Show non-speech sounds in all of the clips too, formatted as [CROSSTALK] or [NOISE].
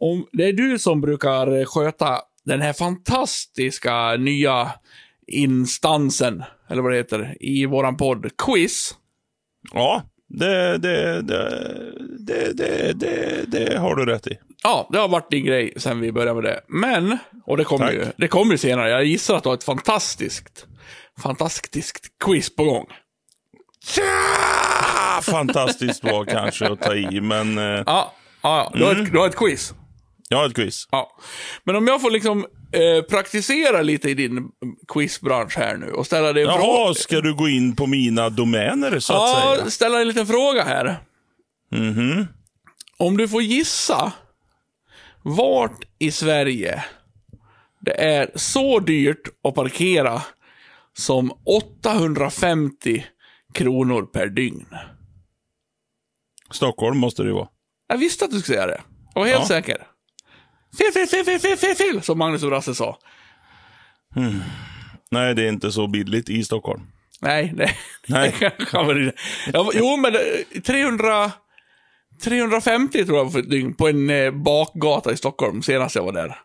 om det är du som brukar sköta den här fantastiska nya instansen, eller vad det heter, i våran podd, Quiz. Ja, det, det, det, det, har du rätt i. Ja, det har varit din grej sen vi började med det. Men, och det kommer ju, det kommer senare. Jag gissar att du har ett fantastiskt, fantastiskt quiz på gång. Tja! Fantastiskt var kanske att ta i, men eh, Ja, ja, ja. Du, har ett, du har ett quiz. Jag har ett quiz. Ja. Men om jag får liksom eh, praktisera lite i din quizbransch här nu och ställa dig en Jaha, fråga. ska du gå in på mina domäner så att Ja, säga? ställa en liten fråga här. Mhm. Om du får gissa vart i Sverige det är så dyrt att parkera som 850 kronor per dygn. Stockholm måste det ju vara. Jag visste att du skulle säga det. Jag var helt Ja. säker. Fel, fel, fel, fel, fel, fel, fel, som Magnus och Rasse sa. Nej, det är inte så billigt i Stockholm. Nej, nej. Nej. [LAUGHS] Det kanske var det. Ja, jo, men eh, 300, 350 tror jag för ett dygn på en eh, bakgata i Stockholm senast jag var där.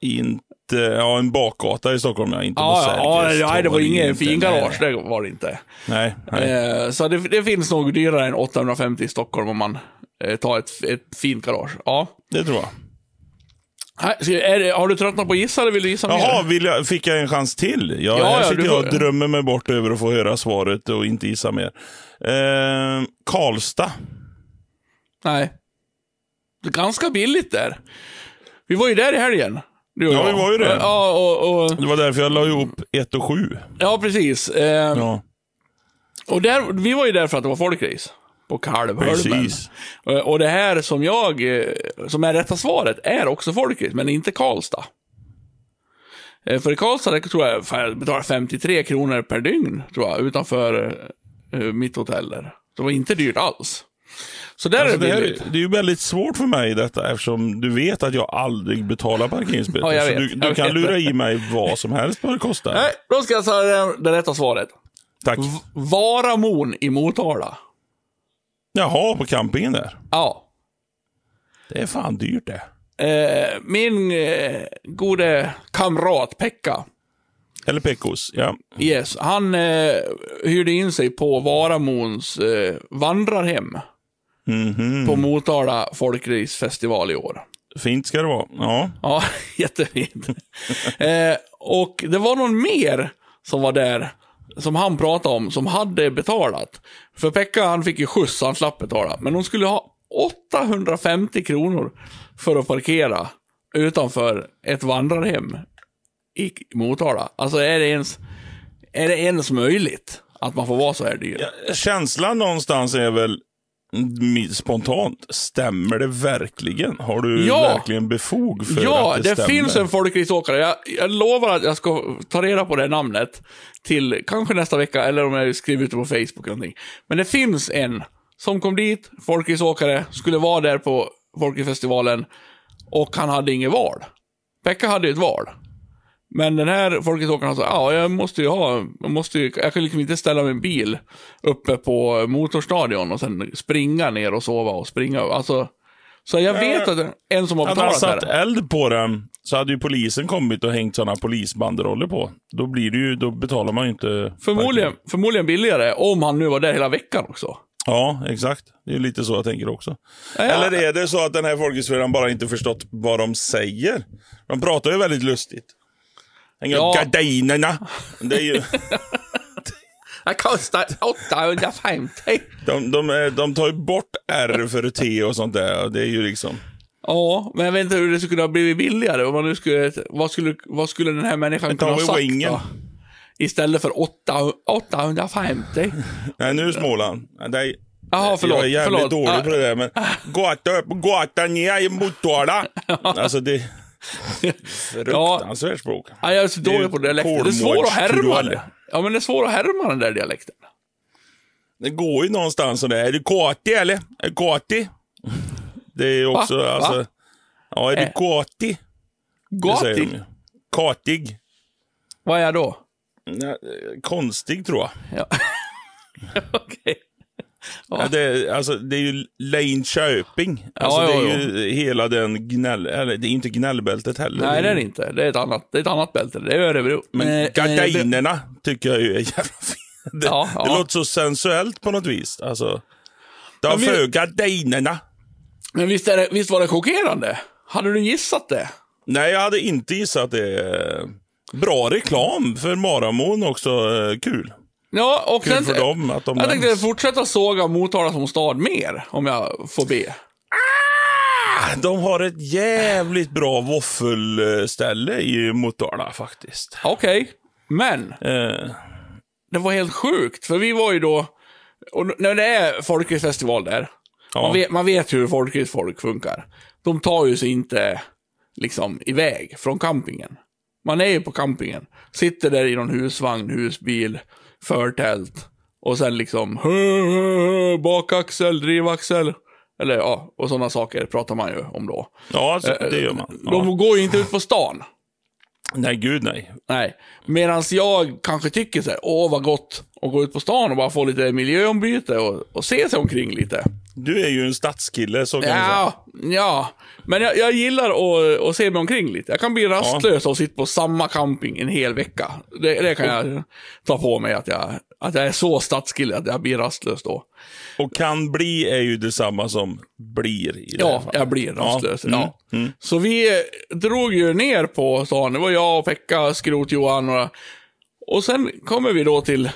Inte, ja en bakgata i Stockholm, ja. Inte Ja, ja, ja, nej, det var ingen fin garage, det var det inte. nej. nej. Eh, så det, det finns nog dyrare än 850 i Stockholm om man eh, tar ett, ett fint garage. Ja. Det tror jag. Är har du tröttnat på att gissa eller vill du gissa Jaha, mer? jag, fick jag en chans till? Ja, Ja, här ja, sitter jag och drömmer mig bort över att få höra svaret och inte gissa mer. Eh, Karlstad. Nej. Det är ganska billigt där. Vi var ju där i helgen. Ja, jag. vi var ju det. Ja, och, och, Det var därför jag la ihop 1 och 7. ja precis. Eh, Ja, Och där, vi var ju där för att det var folkrace. På Kalvholmen. precis. Och, det här som jag, eh, som är rätta svaret, är också folkrace, men inte Karlstad. Eh, För i Karlstad tror jag jag betalar 53 kronor per dygn, tror jag, utanför eh, mitt hotell där. Det var inte dyrt alls. Så där Alltså, är det, det här, det är ju väldigt svårt för mig detta eftersom du vet att jag aldrig betalar parkeringsböter. Ja, så du, du kan vet. lura i mig vad som helst vad det kostar. Nej, då ska jag säga det, det rätta svaret. Tack. Varamon i Motala. Jaha, på campingen där. Ja. Det är fan dyrt det. Eh, min eh, gode kamrat Pekka, Eller Pekos, ja. Yes, han eh, hyrde in sig på Varamons eh, vandrarhem Mhm. på Motala folkracefestival i år. Fint ska det vara. Ja. Ja, [LAUGHS] jättefint. eh, och det var någon mer som var där, som han pratade om, som hade betalat. För Pekka, han fick ju skjuts, så han slapp betala. Men hon skulle ha 850 kronor för att parkera utanför ett vandrarhem i Motala. Alltså är det ens, är det ens möjligt att man får vara så här dyr? Ja, Känslan någonstans är väl spontant. Stämmer det verkligen? Har du Ja. verkligen befog för Ja, att det, det, stämmer? finns en folkraceåkare. Jag, jag lovar att jag ska ta reda på det namnet till kanske nästa vecka, eller om jag skriver ut det på Facebook eller någonting. Men det finns en som kom dit, folkraceåkare, skulle vara där på folkracefestivalen och han hade inget val. Pekka hade ju ett val. Men den här folkraceåkaren sa, ja, jag måste ju ha, jag måste ju, jag kan liksom inte ställa min bil uppe på motorstadion och sen springa ner och sova och springa. Alltså, så jag vet att en som har Hade han betalat satt det här. eld på den så hade ju polisen kommit och hängt sådana polisbanderoller på. Då, blir det ju, då betalar man ju inte... Förmodligen, förmodligen billigare om han nu var där hela veckan också. Ja, exakt. Det är lite så jag tänker också. Ja. Eller är det så att den här folkhögskolan bara inte förstått vad de säger? De pratar ju väldigt lustigt. Hänga Ja. gardinerna. Det är ju, [LAUGHS] Det kostar 850. de, de, de tar ju bort R för T och sånt där. och Det är ju liksom... Ja, men jag vet inte hur det skulle kunna bli billigare. Om man nu skulle, vad, skulle, vad skulle den här människan kunna ha sagt wingen. då? Istället för 8, 850. Nej, nu Småland. Nej, Jaha, förlåt. Jag är jävligt förlåt. dålig Ah, på det där, men gata upp, gata ner i Motala. [LAUGHS] Alltså det... [LAUGHS] Fruktansvärt språk. Ja, jag är så dålig på dialekten. Det är svårt att härma. Ja, men det är svårt att härma den där dialekten. Det går ju någonstans sådär. Är du kati eller? Är du kati? Det är också, Va? alltså... Va? Ja, är du Eh. de Gatig? Katig. Vad är jag då? Ja, eh, konstig tror jag. Ja. [LAUGHS] Okej. Ja, det, är- alltså, det är ju Linköping. Alltså, Ja, det är ju hela den gnäll... Eller det är inte gnällbältet heller. Nej, det är det inte. Det är ett annat, det är ett annat bälte. Det är Örebro. Men Eh, eh, gardinerna tycker jag ju är jävla fint. [LAUGHS] Det, Ja, det låter så sensuellt på något vis. Alltså, de men- för gardinerna. Men visst, det, visst var det chockerande? Hade du gissat det? Nej, jag hade inte gissat det. Bra reklam för Maramon också. eh, Kul. Ja, och Kul sen... för dem att de jag tänkte nämns. fortsätta såga Motala som stad mer, om jag får be. De har ett jävligt bra våffelställe i Motala faktiskt. Okej, men Eh, det var helt sjukt, för vi var ju då... Och när det är folkracefestival där, Ja. man, vet, man vet hur folkracefolk funkar. De tar ju sig inte liksom iväg från campingen. Man är ju på campingen, sitter där i någon husvagn, husbil, förtält och sen liksom hö, hö, hö, bakaxel, drivaxel. Eller ja, och sådana saker pratar man ju om då. ja, alltså, det gör man. Ja. De går ju inte ut på stan. Nej, gud nej. Nej. Medan jag kanske tycker så här, åh vad gott att gå ut på stan och bara få lite miljöombyte och, och se sig omkring lite. Du är ju en stadskille, så kan vi säga. Ja, ja. Men jag, jag gillar att, att se mig omkring lite. Jag kan bli rastlös och sitta på samma camping en hel vecka. Det, det kan jag ta på mig, att jag, att jag är så stadskille att jag blir rastlös då. Och kan bli är ju detsamma som blir i det Ja, fallet. jag blir rastlös. Mm, Ja. mm. Så vi eh, drog ju ner på stan. Det var jag och Pekka, Skrot-Johan och... Och sen kommer vi då till...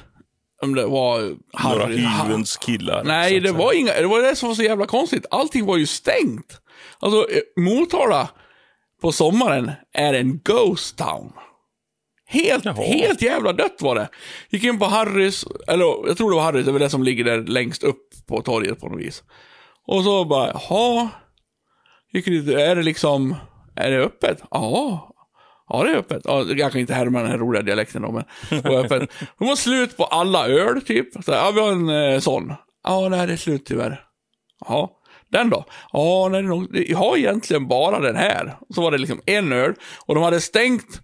Om det var... Några Harry- hyvens killar. Nej, det var inga... Det var det som var så jävla konstigt. Allting var ju stängt. Alltså, eh, Motala på sommaren är en ghost town. Helt, Jaha. helt jävla dött var det. Gick in på Harrys, eller jag tror det var Harrys, det var det som ligger där längst upp på torget på något vis. Och så bara, jaha. Gick dit, är det liksom, är det öppet? Ja. Ja, det är öppet. Ja, jag kan inte härma den här roliga dialekten då, men det var öppet. De har slut på alla öl, typ. Så, ja, vi har en eh, sån. Ja, nej, det är slut tyvärr. Jaha. Den då? Ja, nej, nog, jag har egentligen bara den här. Så var det liksom en öl. Och de hade stängt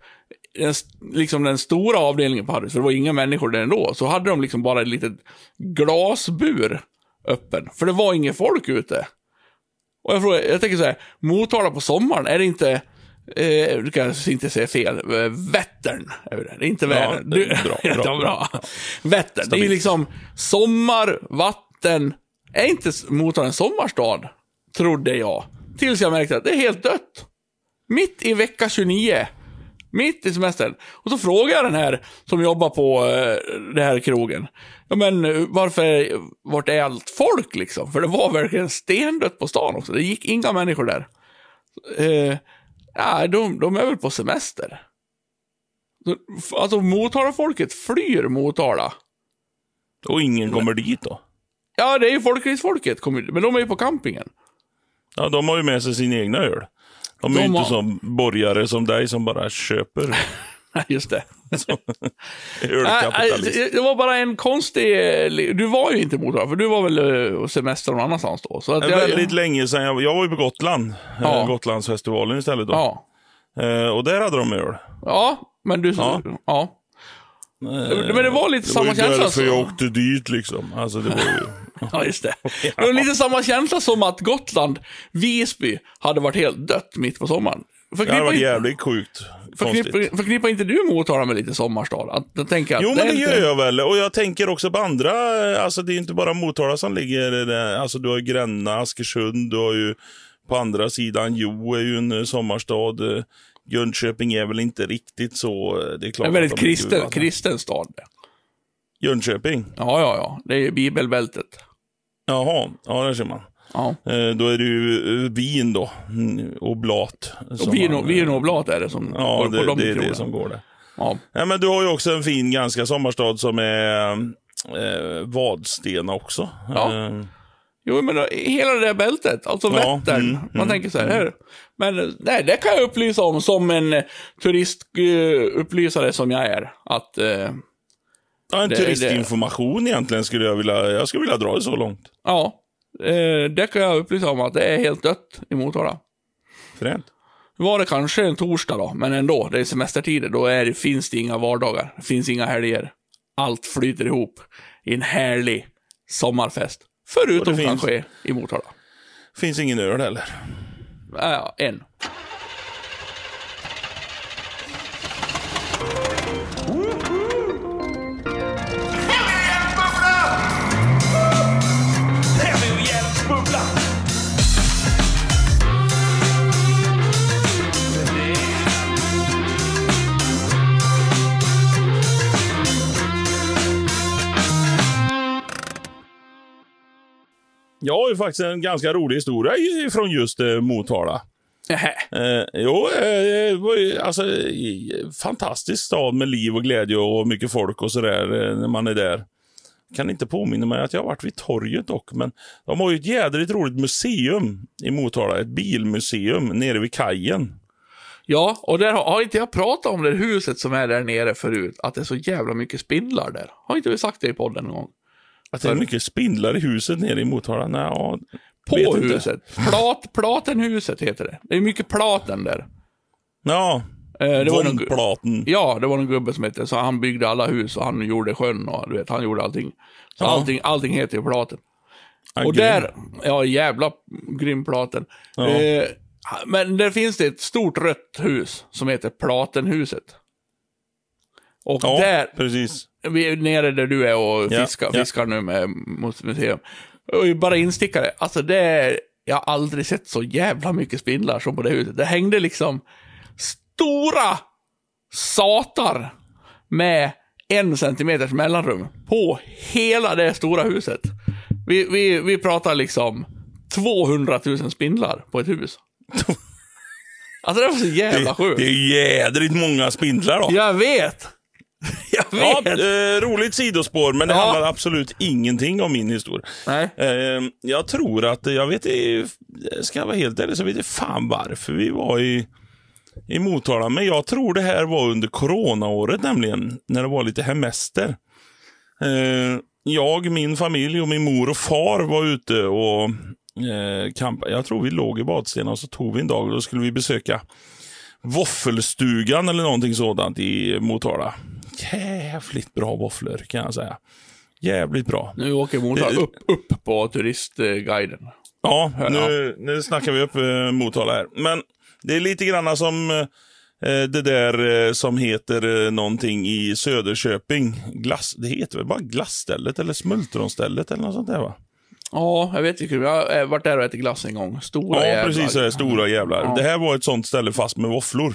den, liksom den stora avdelningen på Harrys, för det var inga människor där ändå. Så hade de liksom bara ett litet glasbur öppen. För det var inget folk ute. Och jag, frågar, jag tänker så här, Motala på sommaren, är det inte, eh, du kan inte säga fel, eh, Vättern. inte Vänern. Du- bra, [LAUGHS] bra, var bra. Vättern, det är liksom sommar, vatten. Är inte Motala en sommarstad? Trodde jag. Tills jag märkte att det är helt dött. Mitt i vecka 29. Mitt i semestern. Och så frågar jag den här som jobbar på eh, det här krogen. Ja men eh, varför, vart är allt folk liksom? För det var verkligen stendött på stan också. Det gick inga människor där. Eh, ja, de, de är väl på semester. Alltså Motala-folket flyr Motala. Och ingen kommer dit då. Ja, det är ju folkracefolket, men de är ju på campingen. Ja, de har ju med sig sin egna öl. De är De ju inte har- som borgare som dig som bara köper [LAUGHS] [LAUGHS] Just [LAUGHS] det. Det var bara en konstig... eh, Du var ju inte i Motala, för du var väl eh, och semester någon annanstans då. Så att Det är jag, väldigt länge sedan. Jag, jag var ju på Gotland. Ja. Gotlandsfestivalen istället då. Ja. Eh, och där hade de öl. Ja, men du... Ja. Ja. Men det var lite Det samma var känsla. därför som- jag åkte dit liksom. Alltså det var ju... [LAUGHS] Ja, just det. Det var lite samma känsla som att Gotland, Visby, hade varit helt dött mitt på sommaren. Det hade varit jävligt sjukt konstigt. förknippar, inte du Motala med lite sommarstad? Jag tänker att Jo, men det lite- gör jag väl. Och jag tänker också på andra. eh, Alltså det är inte bara Motala som ligger där. Alltså du har Gränna, Askersund, du har ju på andra sidan Jo är ju en eh, sommarstad. Eh, Jönköping är väl inte riktigt så. Det är klart En väldigt kristen, kristen stad. Jönköping? Ja, ja, ja. Det är ju bibelbältet. Jaha, ja där ser man. Ja. Eh, Då är det ju eh, vin då. Mm, Oblat. Och vin, vin och oblat är det som Ja, går på det, de det är det som går där. Ja. Ja, men du har ju också en fin, ganska sommarstad som är eh, Vadstena också. Ja. Eh, Jo, men då, hela det där bältet, alltså Ja, Vättern. mm, man mm, tänker så här, här. Men nej, det kan jag upplysa om som en turistupplysare som jag är. Att, eh, ja, en Det- turistinformation egentligen skulle jag vilja, jag skulle vilja dra det så långt. ja, eh, det kan jag upplysa om att det är helt dött i Motala. Fränt. Var det kanske en torsdag då, men ändå, det är semestertider. Då är det, finns det inga vardagar. Det finns inga helger. Allt flyter ihop i en härlig sommarfest. Förutom finns- kanske i Motala. Finns ingen öl heller. Ja, en. Jag har ju faktiskt en ganska rolig historia från just eh, Motala. Eh, jo, eh, alltså, fantastisk stad med liv och glädje och mycket folk och sådär eh, när man är där. Kan inte påminna mig att jag har varit vid torget dock, men de har ju ett jädrigt roligt museum i Motala. Ett bilmuseum nere vid kajen. Ja, och där har, har inte jag pratat om det huset som är där nere förut? Att det är så jävla mycket spindlar där. Har inte vi sagt det i podden någon gång? Att det är mycket spindlar i huset nere i Motala. Nej, ja, På vet inte. huset. Plat, platenhuset heter det. Det är mycket platen där. Ja, Eh, det var någon, ja, det var någon gubbe som hette, så han byggde alla hus och han gjorde sjön och du vet, han gjorde allting. Så Ja. allting, allting heter ju platen. Ja, Och grym. där, ja jävla grym platen. Ja. Eh, men där finns det ett stort rött hus som heter Platenhuset. Och Ja, där, precis. Vi är nere där du är och Ja, fiskar, ja. fiskar nu med museum. Och bara instickare, alltså det är, jag har aldrig sett så jävla mycket spindlar som på det huset. Det hängde liksom stora satar med en centimeters mellanrum på hela det stora huset. Vi, vi, vi pratar liksom 200 000 spindlar på ett hus. [LAUGHS] Alltså det var så jävla Det, sjukt. det är jädrigt många spindlar då. Jag vet! [LAUGHS] Jag Ja, vet! eh, roligt sidospår, men det Ja. handlar absolut ingenting om min historia. Nej. Eh, jag tror att, jag vet ska jag vara helt ärlig så vet jag fan varför vi var i, i Motala. Men jag tror det här var under coronaåret nämligen, när det var lite hemester. Eh, jag, min familj och min mor och far var ute och eh, campade. Jag tror vi låg i Badstena och så tog vi en dag och då skulle vi besöka Våffelstugan eller någonting sådant i Motala. Jävligt bra våfflor kan jag säga. Jävligt bra. Nu åker Motala upp, upp på turistguiden. Ja, nu, nu snackar vi upp eh, Motala här. Men det är lite grann som eh, det där eh, som heter eh, någonting i Söderköping. Glass, det heter väl bara glassstället eller smultronstället eller något sånt där va? Ja, jag vet inte. Jag har varit där och ätit glass en gång. Stora Ja, jävlar. precis. Så här, stora jävlar. Ja. Det här var ett sånt ställe fast med våfflor.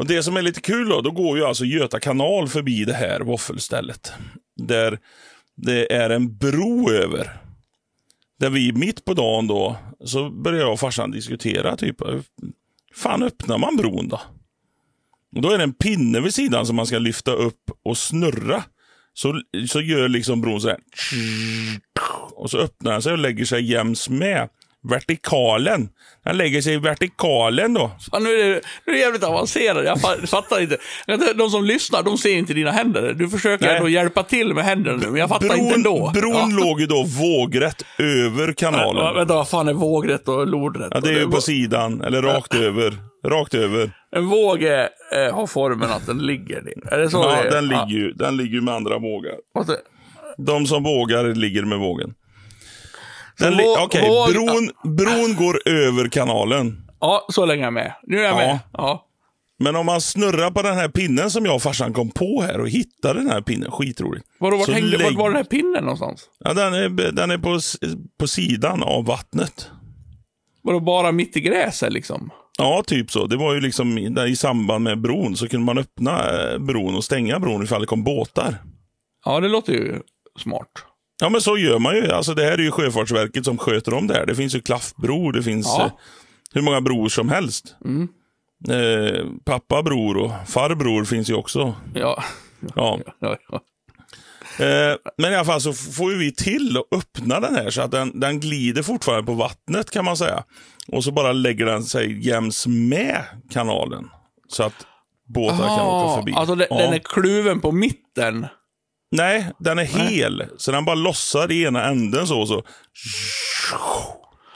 Och Det som är lite kul då, då går ju alltså Göta kanal förbi det här våffelstället. Där det är en bro över. Där vi mitt på dagen då, så börjar jag och farsan diskutera typ, hur fan öppnar man bron då? Och då är det en pinne vid sidan som man ska lyfta upp och snurra. Så, så gör liksom bron så här. Och så öppnar den sig och lägger sig jäms med vertikalen. Den lägger sig i vertikalen då. Fan, nu, är det, nu är det jävligt avancerat. Jag fa- fattar inte. De som lyssnar, de ser inte dina händer. Du försöker Nej. ändå hjälpa till med händerna nu, men jag fattar inte ändå. bron ja. låg ju då vågrätt över kanalen. Ja, Vänta, vad fan är vågrätt och lodrätt? Ja, det är ju på sidan, eller rakt över. Rakt över. En våg är, eh, har formen att den ligger ner. Är det så Ja, det är? den ligger ju den ligger ju med andra vågar. De som vågar ligger med vågen. Den våg- bron, bron går över kanalen. Ja, så länge är jag med. Nu är jag Ja. med. Ja. Men om man snurrar på den här pinnen som jag och farsan kom på här och hittade den här pinnen, skitroligt. Vadå, vart, hängde, lägg- var den här pinnen någonstans? Ja, den är, den är på, på sidan av vattnet. Vadå, bara mitt i gräset liksom? Ja, typ så. Det var ju liksom i samband med bron så kunde man öppna eh, bron och stänga bron ifall det kom båtar. Ja, det låter ju smart. Ja, men så gör man ju. Alltså, det här är ju Sjöfartsverket som sköter om det här. Det finns ju klaffbro, det finns Ja. eh, hur många bror som helst. Eh, pappa bror och farbror finns ju också. Ja. Ja. ja, ja. Eh, men i alla fall så får vi till att öppna den här så att den, den glider fortfarande på vattnet kan man säga. Och så bara lägger den sig jäms med kanalen. Så att båtar kan åka förbi. Alltså den, Ja. den är kluven på mitten. Nej, den är hel. Så den bara lossar i ena änden så. Så,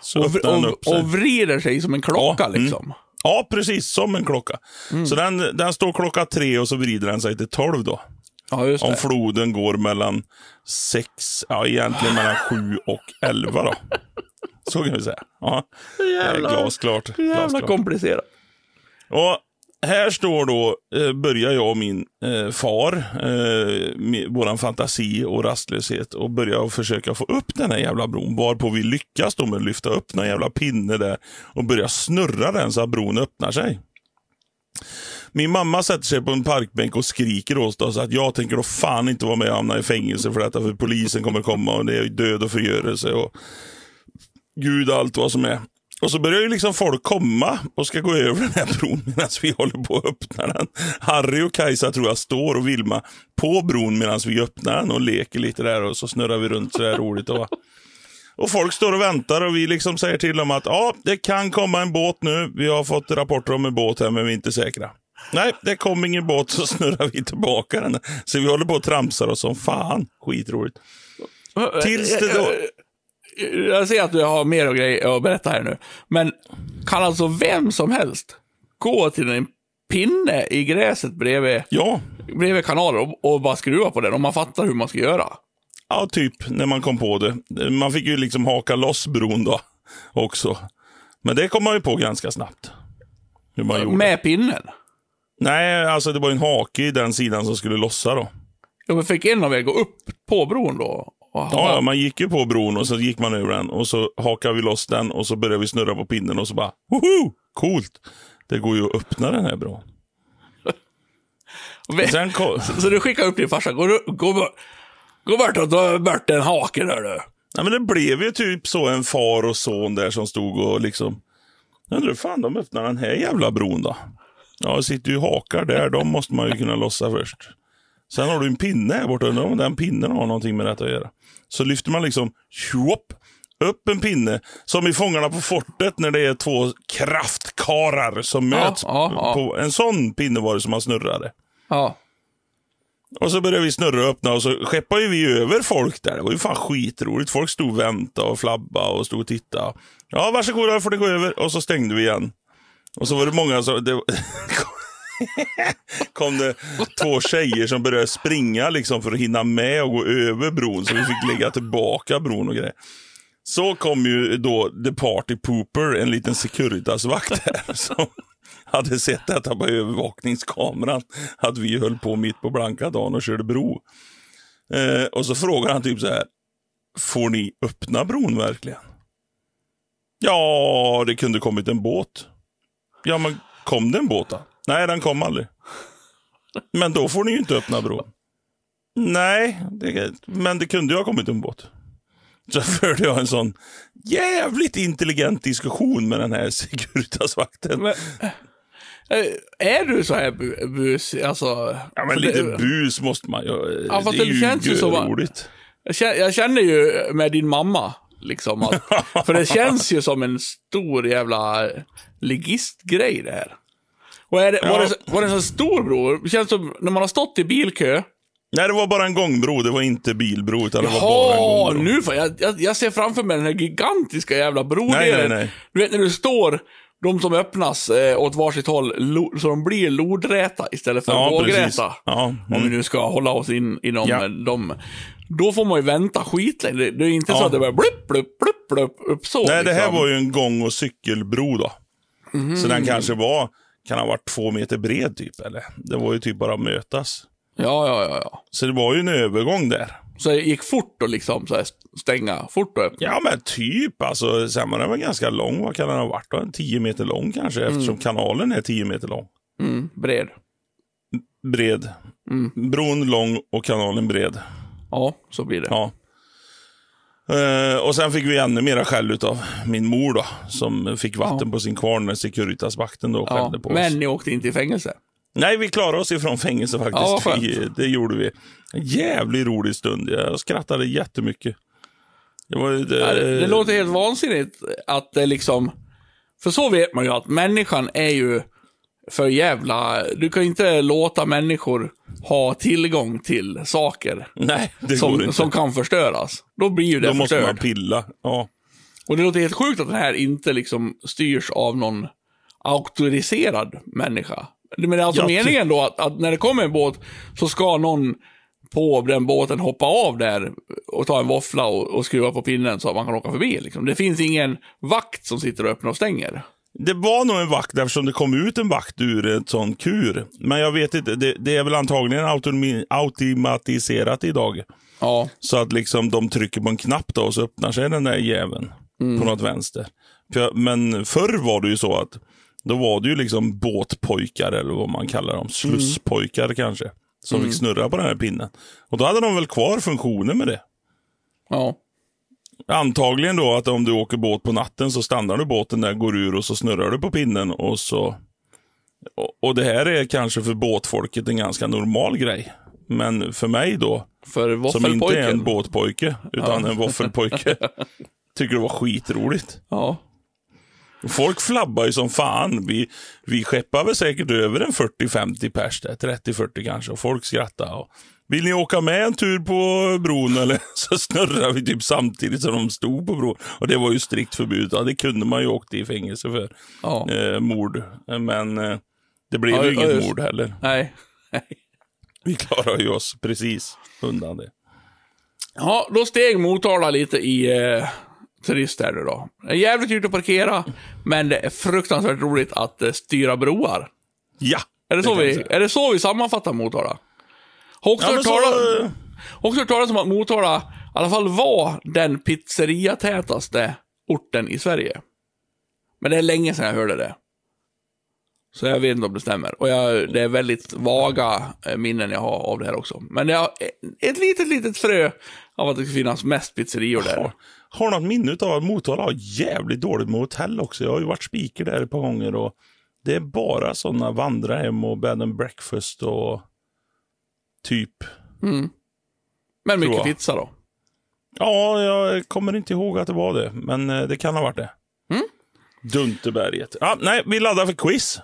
så Och, och, upp sig. och vrider sig som en klocka Ja, mm. liksom. Ja, precis. Som en klocka. Mm. Så den, den står klockan tre och så vrider den sig till tolv då. Ja, just Om floden går mellan sex, ja egentligen mellan sju och elva då. Så kan vi säga. Ja, Jävla- glasklart. Jävla glasklart. komplicerat. Och här står då, eh, börjar jag och min eh, far, eh, med våran fantasi och rastlöshet och börjar försöka få upp den här jävla bron. Varpå vi lyckas då med att lyfta upp någon jävla pinne där och börja snurra den så att bron öppnar sig. Min mamma sätter sig på en parkbänk och skriker åt oss att jag tänker då fan inte vara med och hamna i fängelse för detta, för polisen kommer komma och det är död och förgörelse och gud allt vad som är. Och så börjar ju liksom folk komma och ska gå över den här bron medan vi håller på att öppna den. Harry och Kajsa tror jag står och Vilma på bron medan vi öppnar den och leker lite där och så snurrar vi runt sådär roligt. Och, och folk står och väntar och vi liksom säger till dem att ja, det kan komma en båt nu. Vi har fått rapporter om en båt här men vi är inte säkra. Nej, det kom ingen båt så snurrar vi tillbaka den. Så vi håller på och tramsar oss som fan. Skitroligt. Tills det då... Jag ser att du har mer och grejer att berätta här nu. Men kan alltså vem som helst gå till en pinne i gräset bredvid, Ja, bredvid kanalen och, och bara skruva på den om man fattar hur man ska göra? Ja, typ när man kom på det. Man fick ju liksom haka loss bron då också. Men det kom man ju på ganska snabbt. Hur man gjorde. Med pinnen? Nej, alltså det var ju en hake i den sidan som skulle lossa då. Ja, men fick en av er gå upp på bron då? Ja, ja, man gick ju på bron och så gick man över den och så hakade vi loss den och så började vi snurra på pinnen och så bara woho! Coolt! Det går ju att öppna den här bron. Sen kom... [LAUGHS] Så du skickar upp din farsa, gå, gå, gå, bort och ta bort en hake där du. Nej, men det blev ju typ så en far och son där som stod och liksom... Jag undrar hur fan de öppnar den här jävla bron då? Ja, det sitter ju hakar där. De måste man ju kunna lossa först. Sen har du en pinne här borta. Undrar om den pinnen har någonting med detta att göra. Så lyfter man liksom tjopp, upp en pinne. Som i Fångarna på fortet när det är två kraftkarar som Ja, möts. ja, ja. På, en sån pinne var det som man snurrade. Ja. Och så började vi snurra och öppna och så skeppade ju vi över folk där. Det var ju fan skitroligt. Folk stod och väntade och flabba och stod och tittade. Ja, varsågoda, får ni gå över. Och så stängde vi igen. Och så var det många som... Det, [LAUGHS] [LAUGHS] kom det två tjejer som började springa liksom för att hinna med och gå över bron. Så vi fick lägga tillbaka bron och grejer. Så kom ju då The Party Pooper, en liten Securitas-vakt här. [LAUGHS] Som hade sett detta på övervakningskameran. Att vi höll på mitt på blanka dagen och körde bro. Eh, och så frågar han typ så här. Får ni öppna bron verkligen? Ja, det kunde kommit en båt. Ja, men kom det en båt då? Nej, den kom aldrig. Men då får ni ju inte öppna bron. Nej, det, men det kunde ju ha kommit en båt. Så förde jag en sån jävligt intelligent diskussion med den här Securitas-vakten. Men, eh, är du så här bu bus, alltså? Ja, men lite det- bus måste man ju. Ja, det är det känns ju att- roligt. Jag känner, jag känner ju med din mamma, liksom. Att, [LAUGHS] för det känns ju som en stor jävla ligistgrej det här. Och är det, var, Ja. det, så- var det en så stor bro? Det känns som när man har stått i bilkö. Nej, det var bara en gångbro. Det var inte bilbro, utan det var bara en Jaha, gångbro. nu får jag, jag, jag ser framför mig den här gigantiska jävla brodelen. Nej, nej, nej. Du vet när du står, de som öppnas eh, åt varsitt håll, lo, så de blir lodräta istället för Ja, vågräta. Ja, Om vi mm. nu ska hålla oss in inom Ja. dem. Då får man ju vänta skitlänge. Det, det är inte så Ja. att det bara blupp, blupp, blupp, blupp upp så. Nej, det här liksom. var ju en gång och cykelbro då. Mhm. Så den kanske var, kan ha varit två meter bred typ. Eller? Det var ju typ bara att mötas. Ja, ja, ja, ja. Så det var ju en övergång där. Så det gick fort att liksom så här stänga, fort och öppna. Ja, men typ. Alltså, sen var den väl ganska lång. Vad kan den ha varit då? En 10 meter lång kanske, eftersom kanalen är 10 meter lång. Mm, bred. Bred. Mm. Bron lång och kanalen bred. Ja, så blir det. Ja. Eh, och sen fick vi ännu mera skäll av min mor då, som fick vatten på sin kvarn när Securitas-vakten då Ja, skällde på oss. men ni åkte inte i fängelse. Nej, vi klarade oss ifrån fängelse faktiskt. Ja, vi, det gjorde vi. En jävligt rolig stund. Jag skrattade jättemycket. Det, var, det, Ja, det, det låter helt vansinnigt att det liksom... För så vet man ju att människan är ju för jävla... Du kan ju inte låta människor ha tillgång till saker Nej, som, som kan förstöras. Då blir ju det Då måste man förstört. pilla. Ja. Och det låter helt sjukt att den här inte liksom styrs av någon auktoriserad människa. Men det är alltså Ja, meningen då att, att när det kommer en båt så ska någon på den båten hoppa av där och ta en våffla och, och skruva på pinnen så att man kan åka förbi. Liksom. Det finns ingen vakt som sitter och öppnar och stänger. Det var nog en vakt eftersom det kom ut en vakt ur ett sånt kur. Men jag vet inte, det, det är väl antagligen automatiserat idag. Ja, Så att liksom de trycker på en knapp då och så öppnar sig den där jäveln på något vänster. Men förr var det ju så att då var det ju liksom båtpojkar eller vad man kallar dem. Slusspojkar kanske. Som fick snurra på den här pinnen. Och då hade de väl kvar funktionen med det. ja. Antagligen då att om du åker båt på natten så stannar du båten där, går ur och så snurrar du på pinnen och så... Och, det här är kanske för båtfolket en ganska normal grej. Men för mig då, För som inte är en båtpojke, utan en våffelpojke, [LAUGHS] tycker det var skitroligt. Ja. Folk flabbar ju som fan. Vi, vi skeppar väl säkert över en 40-50 pers där, 30-40 kanske, och folk skrattar. Och, Vill ni åka med en tur på bron eller? [LAUGHS] Så snurrar vi typ samtidigt som de stod på bron. Och det var ju strikt förbud. Ja, det kunde man ju åkt i fängelse för. ja. Eh, mord. Men eh, det blev Ja, ju inget just- mord heller. Nej. [LAUGHS] Vi klarar ju oss precis undan det. Ja, då steg Motala lite i eh, turist här nu då. Det är jävligt dyrt att parkera, men det är fruktansvärt roligt att eh, styra broar. Ja! Är det, så kan vi är det så vi sammanfattar Motala? Har också, Ja, hört eh, också talas om att Motala i alla fall var den pizzeriatätaste orten i Sverige. Men det är länge sedan jag hörde det. Så jag vet inte om det stämmer. Och jag, det är väldigt vaga eh, minnen jag har av det här också. Men jag har ett litet, litet frö av att det ska finnas mest pizzerior där. har, har något minne av att Motala har jävligt dåligt med hotell också. Jag har ju varit speaker där ett par gånger och det är bara sådana vandrarhem och bed and breakfast och typ. Men mycket jag. pizza då. Ja, jag kommer inte ihåg att det var det, men eh, det kan ha varit det. Dunterberget. Ja, nej, vi laddar för quiz.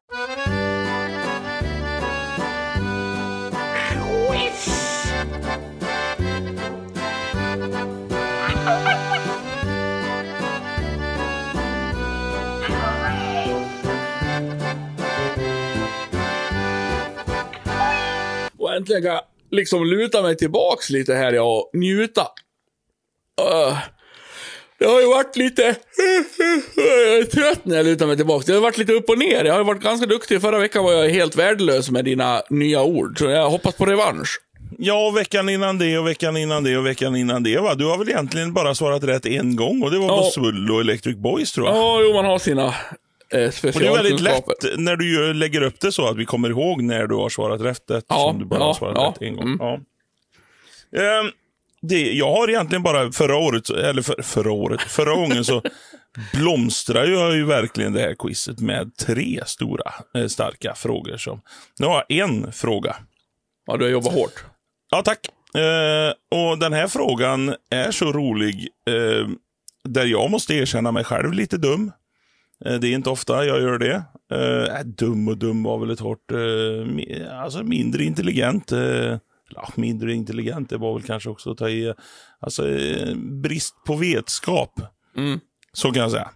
Jag liksom luta mig tillbaks lite här ja, och njuta. Öh. det har ju varit lite... jag är trött när jag lutar mig tillbaks. Det har varit lite upp och ner. Jag har varit ganska duktig. Förra veckan var jag helt värdelös med dina nya ord. Så jag hoppas på revansch. Ja, veckan innan det och veckan innan det och veckan innan det. Va? Du har väl egentligen bara svarat rätt en gång och det var på Ja. Svull och Electric Boys tror jag. Ja, jo, man har sina eh, Och det är väldigt lätt när du lägger upp det så att vi kommer ihåg när du har svarat rätt eftersom Ja, du bara ja, svarat ja, rätt en gång. mm. Ja. Ehm, det, jag har egentligen bara förra året, eller för, förra året, förra gången så [LAUGHS] blomstrar jag ju verkligen det här quizet med tre stora eh, starka frågor. Som, nu har jag en fråga. Ja, du har jobbat hårt. Ja, tack. Eh, och den här frågan är så rolig, eh, där jag måste erkänna mig själv lite dum. Eh, det är inte ofta jag gör det. Eh, äh, dum och dum var väl ett hårt... Mi- alltså mindre intelligent. Ja, mindre intelligent, det var väl kanske också att ta i. Alltså brist på vetskap. Mm. Så kan jag säga.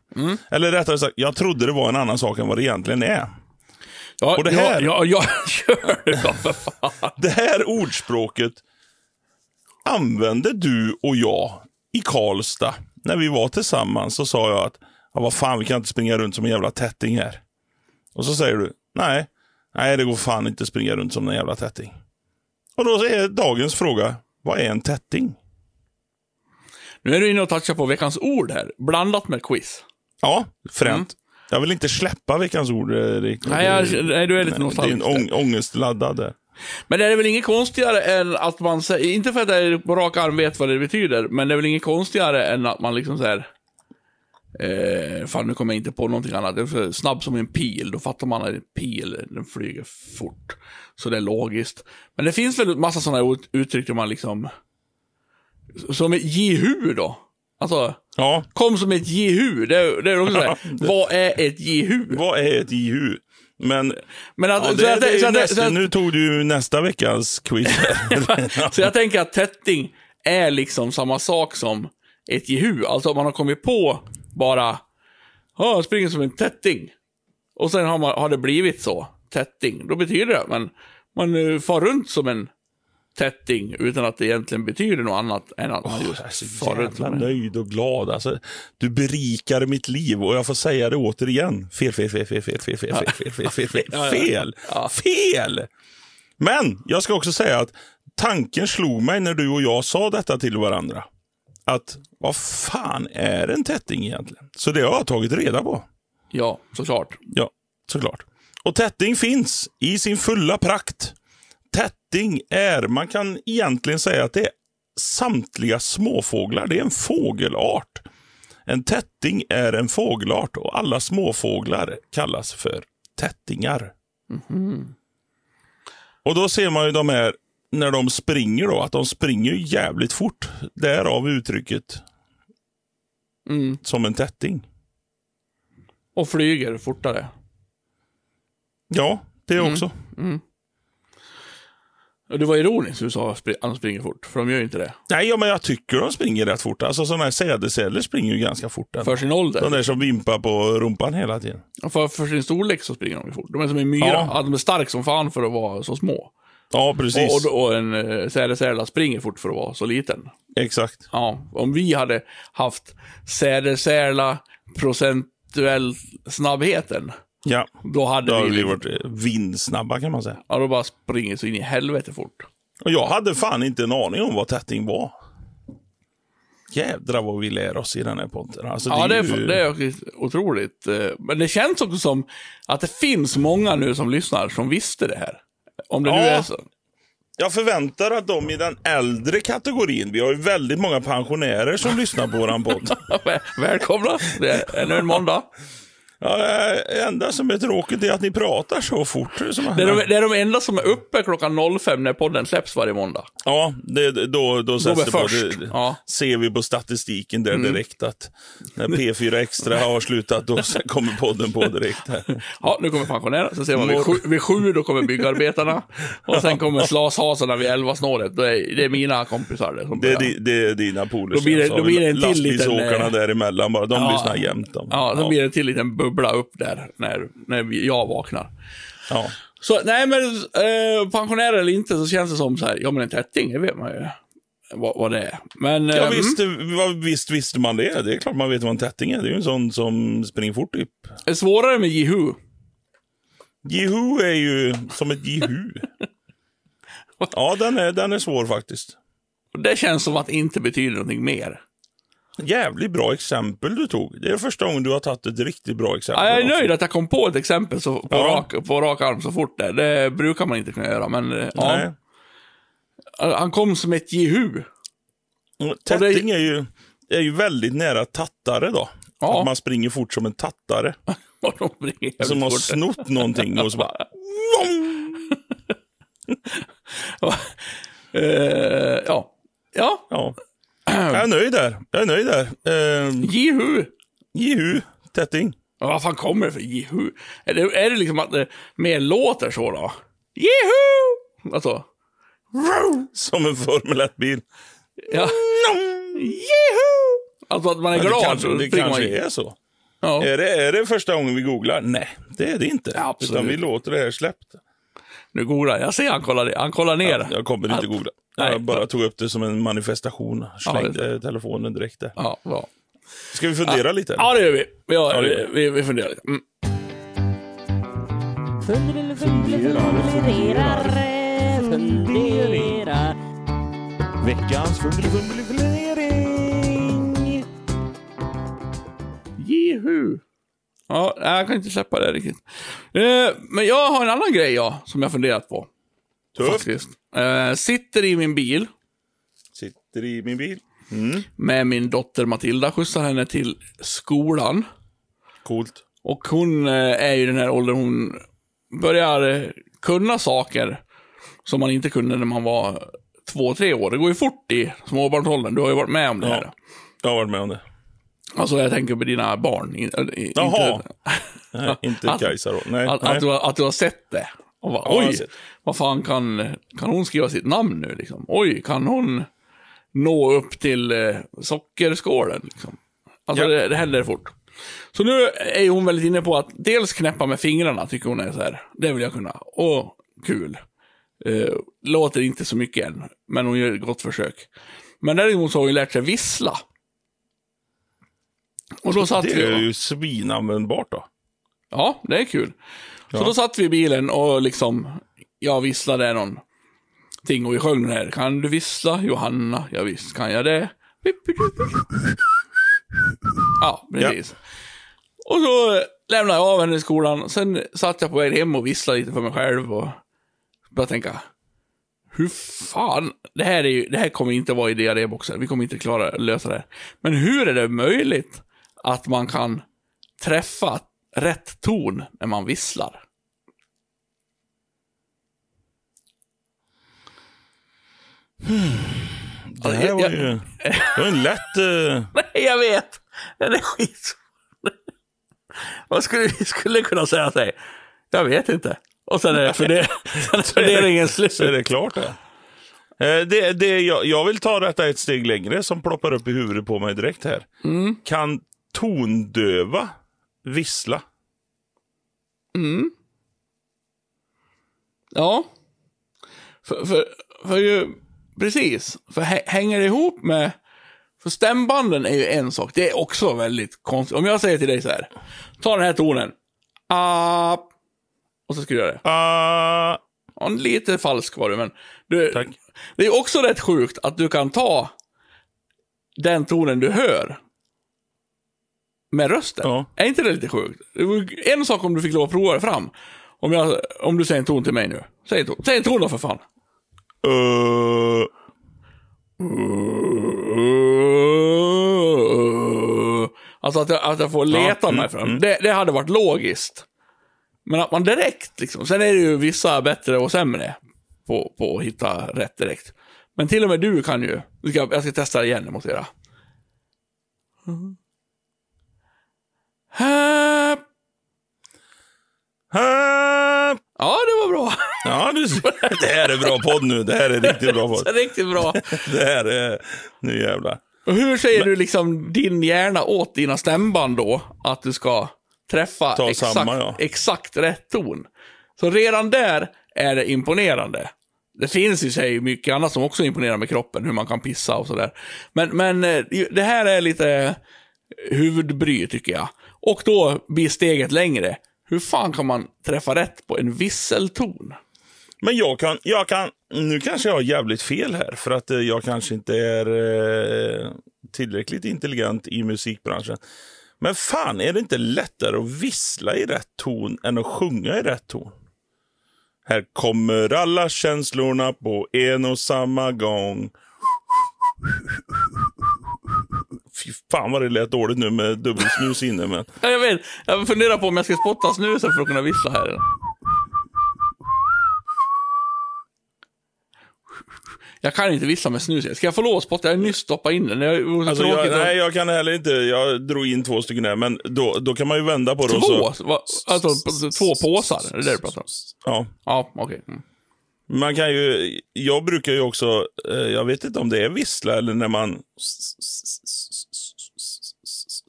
Eller rättare sagt, jag trodde det var en annan sak än vad det egentligen är. Ja, Och det här- Ja, ja, [LAUGHS] ja, för fan. [LAUGHS] Det här ordspråket använde du och jag i Karlstad. När vi var tillsammans så sa jag att ja, vad fan, vi kan inte springa runt som en jävla tätting här. Och så säger du, nej, nej det går fan inte att springa runt som en jävla tätting. Och då är dagens fråga, vad är en tätting? Nu är du inne och touchar på veckans ord här, blandat med quiz. Ja, fränt. Jag vill inte släppa veckans ord eh, riktigt. Nej, jag, nej du är lite det är nostalgisk. ång, ångestladdad. där. Men det är väl inget konstigare än att man säger, inte för att jag på rak arm vet vad det betyder, men det är väl inget konstigare än att man liksom säger eh, fan nu kommer jag inte på någonting annat. Det är snabb som en pil, då fattar man att en pil, den flyger fort. Så det är logiskt. Men det finns väl massa sådana uttryck där man liksom, som ett jihu då. Alltså, Ja, kom som ett jihu. Det, är- det är också såhär, [LAUGHS] vad är ett jihu? vad är ett IU? Men Men att, Ja, så det, jag- det, är så jag- nästa, så jag- nu tog du ju nästa veckas quiz. [LAUGHS] Så jag tänker att tätting är liksom samma sak som ett jehu. Alltså om man har kommit på bara, jag springer som en tätting. Och sen har, man, har det blivit så, tätting. Då betyder det att man, man eh, far runt som en tätting utan att det egentligen betyder något annat än att man Jag är just så far runt jävla som en- nöjd och glad. Alltså, du berikar mitt liv och jag får säga det återigen. Fel, fel, fel, fel, fel, fel, fel, fel, fel, fel, fel, fel. Fel! Men jag ska också säga att tanken slog mig när du och jag sa detta till varandra. Att vad fan är en tätting egentligen? Så det har jag tagit reda på. Ja, såklart. Ja, såklart. Och tätting finns i sin fulla prakt. Tätting är, man kan egentligen säga att det är samtliga småfåglar. Det är en fågelart. En tätting är en fågelart och alla småfåglar kallas för tättingar. Och då ser man ju de här, när de springer då, att de springer jävligt fort. Därav uttrycket Mm. som en tätting. Och flyger fortare. Ja, det också. Och det var ironiskt du sa att de springer fort, för de gör ju inte det. Nej, ja, men jag tycker de springer rätt fort. Alltså sådana här sädesceller springer ju ganska fort. ändå. För sin ålder. De där som vimpar på rumpan hela tiden. För, för sin storlek så springer de ju fort. De är som en myra. Ja. Ja. de är stark som fan för att vara så små. Ja, precis. Och, och, en uh, sädesärla springer fort för att vara så liten. Exakt. Ja, om vi hade haft sädesärla procentuell snabbheten, Ja, då hade då har vi... vi varit eh, vindsnabba kan man säga. Ja, då bara springer så in i helvete fort. Och jag hade fan inte en aning om vad tätting var. Jädrar vad vi lär oss i den här podden. Alltså, Ja, det är, ju- det är otroligt. eh, Men det känns också som att det finns många nu som lyssnar som visste det här. Om det nu Ja. är så. Jag förväntar att de i den äldre kategorin, vi har ju väldigt många pensionärer som lyssnar på våran podd. Väl- [LAUGHS] Välkomna, det är ännu en måndag. Ja, det enda som är tråkigt är att ni pratar så fort. Som Det är, de, det är de enda som är uppe klockan 05 när podden släpps varje måndag. Ja, det, då, då sätts det på. Det, Ja. ser vi på statistiken där Mm. direkt att när P4 Extra har slutat, då sen kommer podden på direkt. Här. Ja, nu kommer pensionärerna. Så ser man vid sju, vid sju då kommer byggarbetarna. Och sen kommer slashasarna vid elva snåret. Det är, det är mina kompisar. Det, som Det det är dina polare. Då blir det- då blir det en till liten, Lastbilsåkarna eh, däremellan bara, de ja. lyssnar jämt. De. Ja, då blir det till en liten bubbla upp där när, när vi, jag vaknar. ja. Så nej, men eh, pensionärer eller inte så känns det som så här, ja men en tätting, det vet man ju vad, vad det är. Men, Ja, eh, visst, vad- visst visste man det. Det är klart man vet vad en tätting är. Det är ju en sån som springer fort typ. det är svårare med Jihu. Jihu är ju som ett jihu. [LAUGHS] Ja, den är, den är svår faktiskt. Och Det känns som att det inte betyder någonting mer. Jävligt bra exempel du tog. Det är första gången du har tagit ett riktigt bra exempel. Ja, jag är också. nöjd att jag kom på ett exempel så, på, Ja. rak, på rak arm så fort där. Det brukar man inte kunna göra, men eh, ja. Nej. Han kom som ett Jihu. Och Tätting är ju, är ju väldigt nära tattare då. Ja. Att man springer fort som en tattare. [LAUGHS] Som har fort. snott någonting och så bara... [LAUGHS] [LAUGHS] Eh, ja. Ja, Ja. Jag är nöjd där. Jag är nöjd där. Uh, Jihu. Jihu, tätting. Ja, vad fan kommer det för Jihu? Är det, är det liksom att det mer låter så då? Jihu! Alltså. Som en Formel 1-bil. Ja. Jihu! Alltså att man är Ja, det glad. kanske, så det springer man kanske in. är så. Ja. Är det, är det första gången vi googlar? Nej, det är det inte. Ja, absolut. Utan vi låter det här släppt. Nu googlar jag. Ser han kollar, han kollar ner. Jag kommer inte googla. Nej. Jag bara tog upp det som en manifestation. Slängde telefonen direkt där. Ja, bra. Ska vi fundera lite? Ja, det gör vi. Vi, har, Ja, det gör vi, vi funderar lite. Mm. Funderar, fundera. Veckans fundering. Jihu! Ja, jag kan inte släppa det riktigt. Eh, men jag har en annan grej ja, som jag funderat på. Tufft. Faktiskt. Eh, sitter i min bil Sitter i min bil. Mm. med min dotter Matilda, skjutsar henne till skolan. Coolt. Och hon eh, är ju den här åldern, hon börjar eh, kunna saker som man inte kunde när man var två, tre år. Det går ju fort i småbarnsåldern. Du har ju varit med om det Ja. här. Jag har varit med om det. Alltså jag tänker på dina barn. In, Jaha. Inte, [LAUGHS] Nej, inte Att- Kajsa då. Nej, att, nej. att, du, har- att du har sett det. Och bara, Ja, oj, vad fan kan, kan hon skriva sitt namn nu liksom? Oj, kan hon nå upp till eh, sockerskålen liksom? Alltså Ja. det, det händer fort. Så nu är hon väldigt inne på att dels knäppa med fingrarna, tycker hon är så här. Det vill jag kunna. Och kul. Eh, låter inte så mycket än, men hon gör ett gott försök. Men däremot så har hon lärt sig vissla. Och då satt Det vi är ju svinanvändbart då. Ja, det är kul. Så Ja. då satt vi i bilen och liksom, jag visslade någonting och vi sjöng den här. Kan du vissla Johanna? Ja, visst kan jag det. Ja, precis. Och så lämnade jag av henne i skolan. Sen satt jag på väg hem och visslade lite för mig själv och började tänka. Hur fan, det här, är ju, det här kommer inte vara i diarréboxen. Vi kommer inte klara att lösa det här. Men hur är det möjligt att man kan träffa rätt ton när man visslar? Det här var ju det var en lätt... eh, [LAUGHS] Nej, jag vet. Den är skit. [LAUGHS] Vad skulle vi skulle kunna säga sig? Jag vet inte. Och sen är, för det, [LAUGHS] sen är funderingen slut. Så är det klart det. Eh, det, det jag, jag vill ta detta ett steg längre som ploppar upp i huvudet på mig direkt här. Mm. Kan tondöva vissla? Mm. Ja. För, för, för ju, precis. För hä- hänger det ihop med, för stämbanden är ju en sak. Det är också väldigt konstigt. Om jag säger till dig så här. Ta den här tonen. Ah, och så ska du göra det. Ah, Ja, lite falsk var du, men du, Tack. det är också rätt sjukt att du kan ta den tonen du hör med rösten. Ja. Är inte det lite sjukt? En sak om du fick lov att prova det fram. Om, jag, om du säger en ton till mig nu. Säg en ton, Säg en ton då för fan. eh, Alltså att jag, att jag får leta mm, mig fram. mm. Det, det hade varit logiskt. Men att man direkt liksom. Sen är det ju vissa bättre och sämre på, på att hitta rätt direkt. Men till och med du kan ju. Jag ska, jag ska testa det igen, det måste jag Här. ah. Ja, det var bra. Ja, du, det här är bra podd nu. Det här är riktigt bra podd. [LAUGHS] Riktigt bra. Det här är... Nu jävlar. Och hur säger du liksom din hjärna åt dina stämband då? Att du ska träffa Ta exakt, samma, ja. exakt rätt ton. Så redan där är det imponerande. Det finns i sig mycket annat som också imponerar med kroppen, hur man kan pissa och sådär. Men, men eh, det här är lite huvudbry tycker jag. Och då blir steget längre. Hur fan kan man träffa rätt på en visselton? Men jag kan, jag kan, nu kanske jag har jävligt fel här, för att eh, jag kanske inte är eh, tillräckligt intelligent i musikbranschen. Men fan, är det inte lättare att vissla i rätt ton än att sjunga i rätt ton? Här kommer alla känslorna på en och samma gång. Fy fan vad det lät dåligt nu med dubbelsnus inne. Men... Ja, Jag vet, jag funderar på om jag ska spotta snusen för att kunna vissla här. Jag kan inte vissla med snus. Ska jag få lov att spotta? Jag har nyss stoppat in den. Det är så Alltså, jag, nej, jag kan heller inte. Jag drog in två stycken där, men då, då kan man ju vända på det. Två? Så, Va- Alltså, två påsar? Är det det du pratar om? ja. Ja, okej. Mm. Man kan ju, jag brukar ju också, eh, jag vet inte om det är vissla eller när man...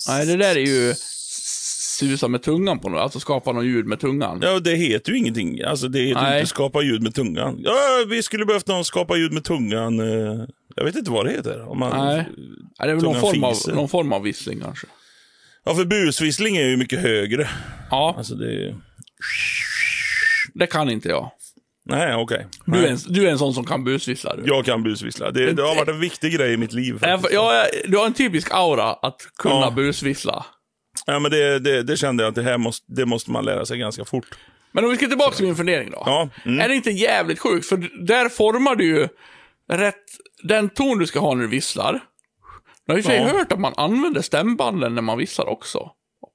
Nej, det där är ju susa med tungan på något. Alltså skapa något ljud med tungan. Ja, det heter ju ingenting. Alltså det heter Nej. inte skapa ljud med tungan. Ja, vi skulle behövt någon skapa ljud med tungan. eh, Jag vet inte vad det heter. Om man, Nej. Ja, det är väl någon form, av, någon form av vissling kanske. Ja, för busvissling är ju mycket högre. Ja, Alltså det är... det kan inte jag. Nej, okej. Du är, en, du är en sån som kan busvissla. Du. Jag kan busvissla. Det, det har varit en viktig grej i mitt liv. Faktiskt. ja, du har en typisk aura att kunna Ja. busvissla. Ja, men det, det, det kände jag att det här måste, det måste man lära sig ganska fort. Men om vi ska tillbaka till min fundering då. Ja, mm. Är det inte jävligt sjukt? För där formar du ju rätt, den ton du ska ha när du visslar. Jag har i och för sig Ja. hört att man använder stämbanden när man visslar också.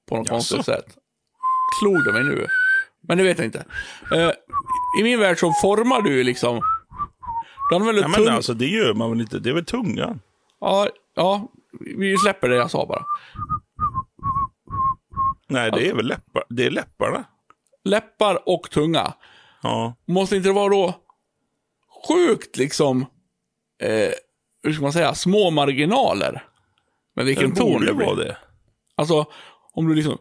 På något Jaså? konstigt sätt. Slog det mig nu. Men det vet jag inte. Eh, I min värld så formar du liksom... Du använder men tung... alltså det gör man väl inte. Det är väl tungan? Ja, ja, vi släpper det jag sa bara. Nej, det är väl läppar. Det är läpparna. Läppar och tunga. Ja. Måste inte det vara då sjukt liksom, eh, hur ska man säga, små marginaler? Med vilken Det ton det blir. vara det. Alltså, om du liksom...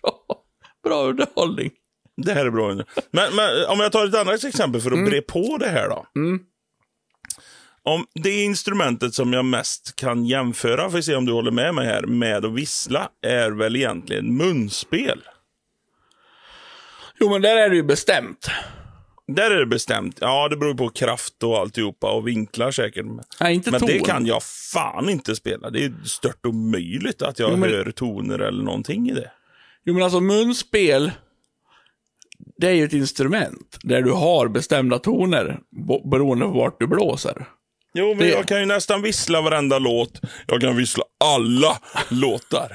bra. bra underhållning. Det här är bra underhållning. Men, men om jag tar ett annat exempel för att mm. bre på det här då. Mm. Om det instrumentet som jag mest kan jämföra, för att se om du håller med mig här, med att vissla är väl egentligen munspel. Jo, men där är det ju bestämt. Där är det bestämt. Ja, det beror på kraft och alltihopa och vinklar säkert. Nej, inte Men ton. det kan jag fan inte spela. Det är stört omöjligt att jag Jo, men- hör toner eller någonting i det. Jo, men alltså munspel, det är ju ett instrument där du har bestämda toner beroende på vart du blåser. Jo, men Det- jag kan ju nästan vissla varenda låt. Jag kan vissla alla låtar.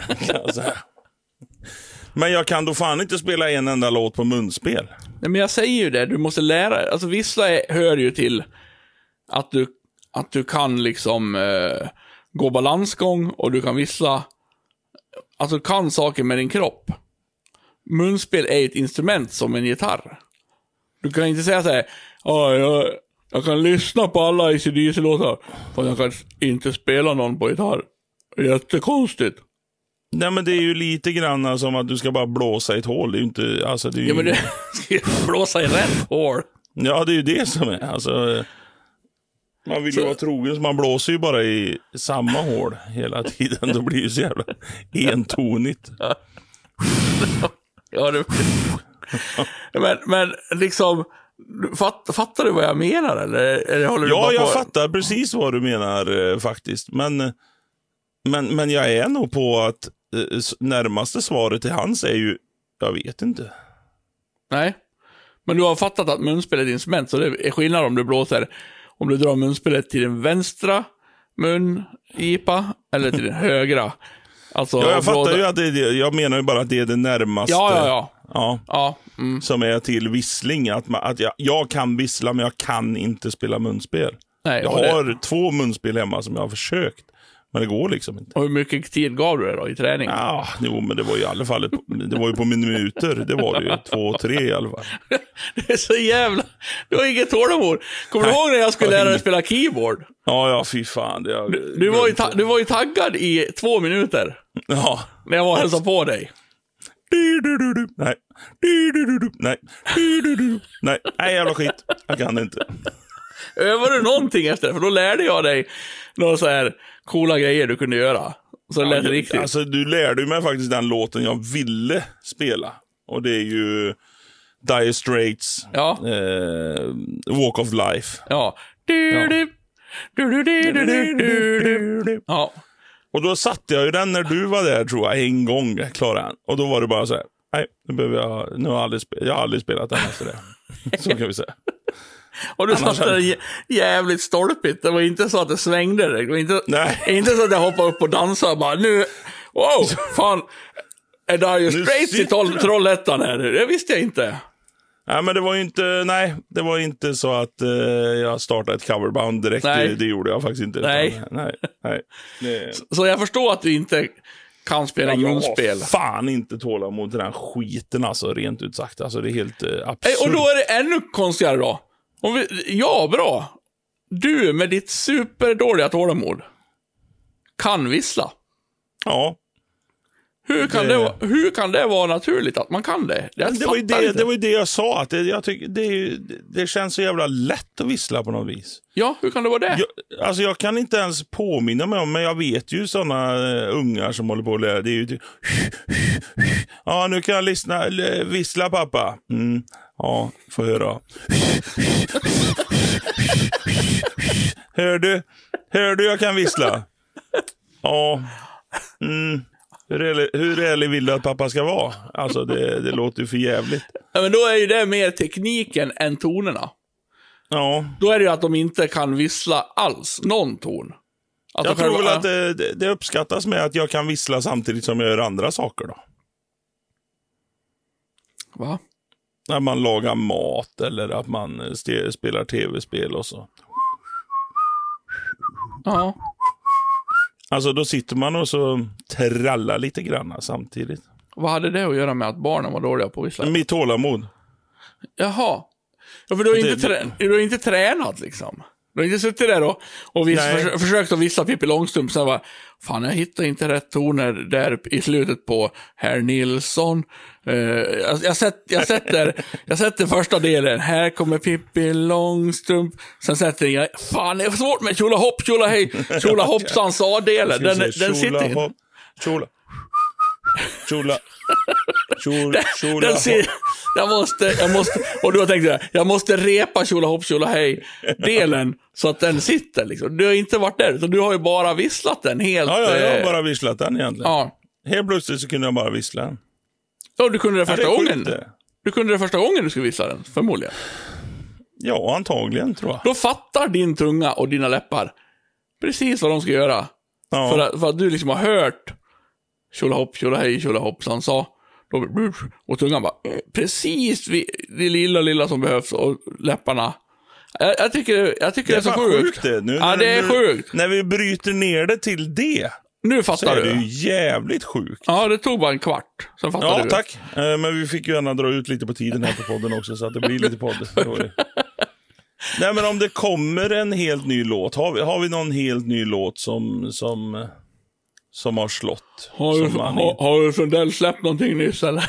Men jag kan då fan inte spela en enda låt på munspel. Nej, men jag säger ju det, du måste lära dig. Alltså vissla är, hör ju till att du, att du kan liksom eh, gå balansgång och du kan vissla. Alltså kan saker med din kropp. Munspel är ett instrument som en gitarr. Du kan inte säga så här, jag, jag kan lyssna på alla ACDC-låtar, fast jag kan inte spela någon på gitarr. Jättekonstigt. Nej, men det är ju lite grann som att du ska bara blåsa i ett hål. Det är ju inte, alltså det är ju, Ja, men du [LAUGHS] ska ju blåsa i rätt hål. ja, det är ju det som är. Alltså, man vill ju Så- vara trogen, så man blåser ju bara i samma hål hela tiden. Då blir det ju så jävla entonigt. Ja, det... men, men liksom, fatt, fattar du vad jag menar eller? eller håller du Ja, bara jag på? fattar precis vad du menar eh, faktiskt. Men, men, men jag är nog på att närmaste svaret till hans är ju, jag vet inte. Nej. Men du har fattat att munspel är ett instrument, så det är skillnad om du blåser, om du drar munspelet till den vänstra mungipa eller till den [LAUGHS] högra. Alltså, Ja, jag fattar ju att det är det. Jag menar ju bara att det är det närmaste. Ja, ja, ja. Ja, Ja, mm. som är till vissling. Att, man, att jag, jag kan vissla, men jag kan inte spela munspel. Nej, Jag och, det, har två munspel hemma som jag har försökt. Men det går liksom inte. och hur mycket tid gav du det då i träning? Ja, jo, men det var ju i alla fall ett, det var ju på minuter. Det var det ju. Två, tre i alla fall. [LAUGHS] Det är så jävla... Du har inget tålamod. Kommer du ihåg när jag skulle lära dig spela keyboard? Ja, ja, fy fan. Det jag Du var, ju du var ju taggad i två minuter. Ja. När jag var och hälsade på dig. Nej. Nej. Nej. Nej, jävla skit. Jag kan inte. Övade du någonting efter det? För då lärde jag dig några så här coola grejer du kunde göra. Så det lät jag, riktigt. Alltså, du lärde mig faktiskt den låten jag ville spela. Och det är ju Dire Straits, ja. eh, Walk of Life. Ja. ja. Och då satte jag ju den när du var där tror jag, en gång Klara. Och då var det bara så här, nej, nu, behöver jag, nu har jag, aldrig, jag har aldrig spelat den efter det. [LAUGHS] så kan vi säga. Och du Annars satt där hade- jä- jävligt stolpigt. Det var inte så att det svängde. Det var inte, Nej. inte så att jag hoppade upp och dansade och bara nu, wow, fan. Är Dire Nu Straits i Troll- det. Trollhättan här? Det visste jag inte. Nej, men det var ju inte, nej, det var inte så att eh, jag startade ett coverband direkt. Det, det gjorde jag faktiskt inte. Nej. Utan, nej, nej. Det, Så jag förstår att du inte kan spela jag munspel. har fan inte tålamod till den skiten alltså, rent ut sagt. Alltså, det är helt eh, absurt. Och då är det ännu konstigare då. Om vi, ja, bra. Du med ditt superdåliga tålamod kan vissla. Ja, hur kan det, Det- hur kan det vara naturligt att man kan det? Jag det var, ju det, inte. det var ju det jag sa. Att det, jag tycker, det, ju- det känns så jävla lätt att vissla på något vis. Ja, hur kan det vara det? Jag, alltså jag kan inte ens påminna mig om, men jag vet ju sådana uh, ungar som håller på att lära. Det är ju typ, Ja, nu kan jag lyssna, vissla pappa. Mm. Ja, får höra. Hör du? Hör du jag kan vissla? Ja. Mm. Hur ärlig, hur ärlig vill du att pappa ska vara? Alltså det, det låter ju för jävligt. Ja, men då är ju det mer tekniken än tonerna. Ja, Då är det ju att de inte kan vissla alls, någon ton. Att jag tror själva- väl att det, det, uppskattas med att jag kan vissla samtidigt som jag gör andra saker då. Va? När man lagar mat eller att man eh, spelar tv-spel och så. Ja. Alltså då sitter man och så trallar lite grann samtidigt. Vad hade det att göra med att barnen var dåliga på att vissla? Mitt tålamod. Jaha. Ja, för du har, inte, trä... du har inte tränat liksom. Du har inte suttit där och, och vis, förs försökt att vissla Pippi Långstrump, sen bara, fan jag hittar inte rätt toner där i slutet på Herr Nilsson. Uh, jag, jag, sett, jag, sätter, [LAUGHS] jag sätter första delen, här kommer Pippi Långstrump, sen sätter jag, fan det är svårt med tjolahopp, tjolahej, tjolahoppsan sa-delen, den, den sitter inte. Tjola. Tjola. Tjola. Tjola. Den ser, jag måste, jag måste, och du har tänkt såhär, jag måste repa tjolahopp tjolahej delen så att den sitter liksom. Du har inte varit där, utan du har ju bara visslat den helt. Ja, ja, jag har eh, bara visslat den egentligen. ja. Helt plötsligt så kunde jag bara vissla den. Ja, du kunde det Ja, första det är sjukt gången. det. Du kunde det första gången du skulle vissla den, förmodligen. Ja, antagligen tror jag. Då fattar din tunga och dina läppar precis vad de ska göra. Ja. För, att, för att du liksom har hört tjolahopp, tjolahej, tjolahoppsan sa. Då, och tungan bara, eh, precis vid det lilla, lilla som behövs och läpparna. Jag, jag tycker, jag tycker det är, så fan sjukt. det. Nu, ja, när- det är nu- sjukt. När vi bryter ner det till det, Nu så fattar är det du. ju jävligt sjukt. Ja, det tog bara en kvart. Sen fattar Ja, du. tack. Eh, Men vi fick ju gärna dra ut lite på tiden här på podden också, så att det blir lite podd. [LAUGHS] Det Nej, men om det kommer en helt ny låt, har vi, har vi någon helt ny låt som, som, som har slått? Har du, har, har du Sundell släppt någonting nyss eller?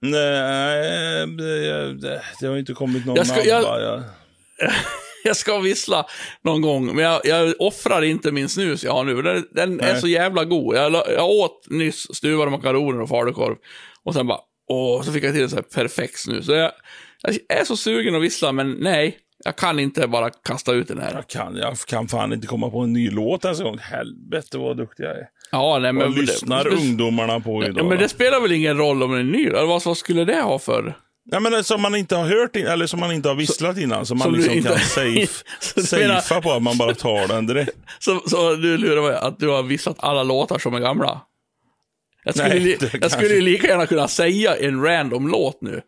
Nej, det, det, det har inte kommit någon Jag ska- jag-. Jag... [LAUGHS] jag ska vissla någon gång, men jag, jag offrar inte min snus jag har nu. Den, den är så jävla god. Jag, jag åt nyss stuvade makaroner och falukorv. Och sen bara, åh, så fick jag till en så här perfekt snus. Så jag, jag är så sugen att vissla, men nej. Jag kan inte bara kasta ut den här. Jag, kan, jag kan fan inte komma på en ny låt ens en gång. Helvete vad duktig jag är. Ja, nej, men... Vad lyssnar det, ungdomarna på idag? Ja, men det spelar väl ingen roll om den är ny? Eller vad, skulle det ha för? Nej, men som man inte har hört in, eller som man inte har visslat innan. Som man som liksom inte- kan safe, [LAUGHS] Så safea på att man bara tar den direkt. [LAUGHS] Så, så du lurar mig att du har visslat alla låtar som är gamla? Jag skulle, Nej, jag skulle ju lika gärna kunna säga en random låt nu.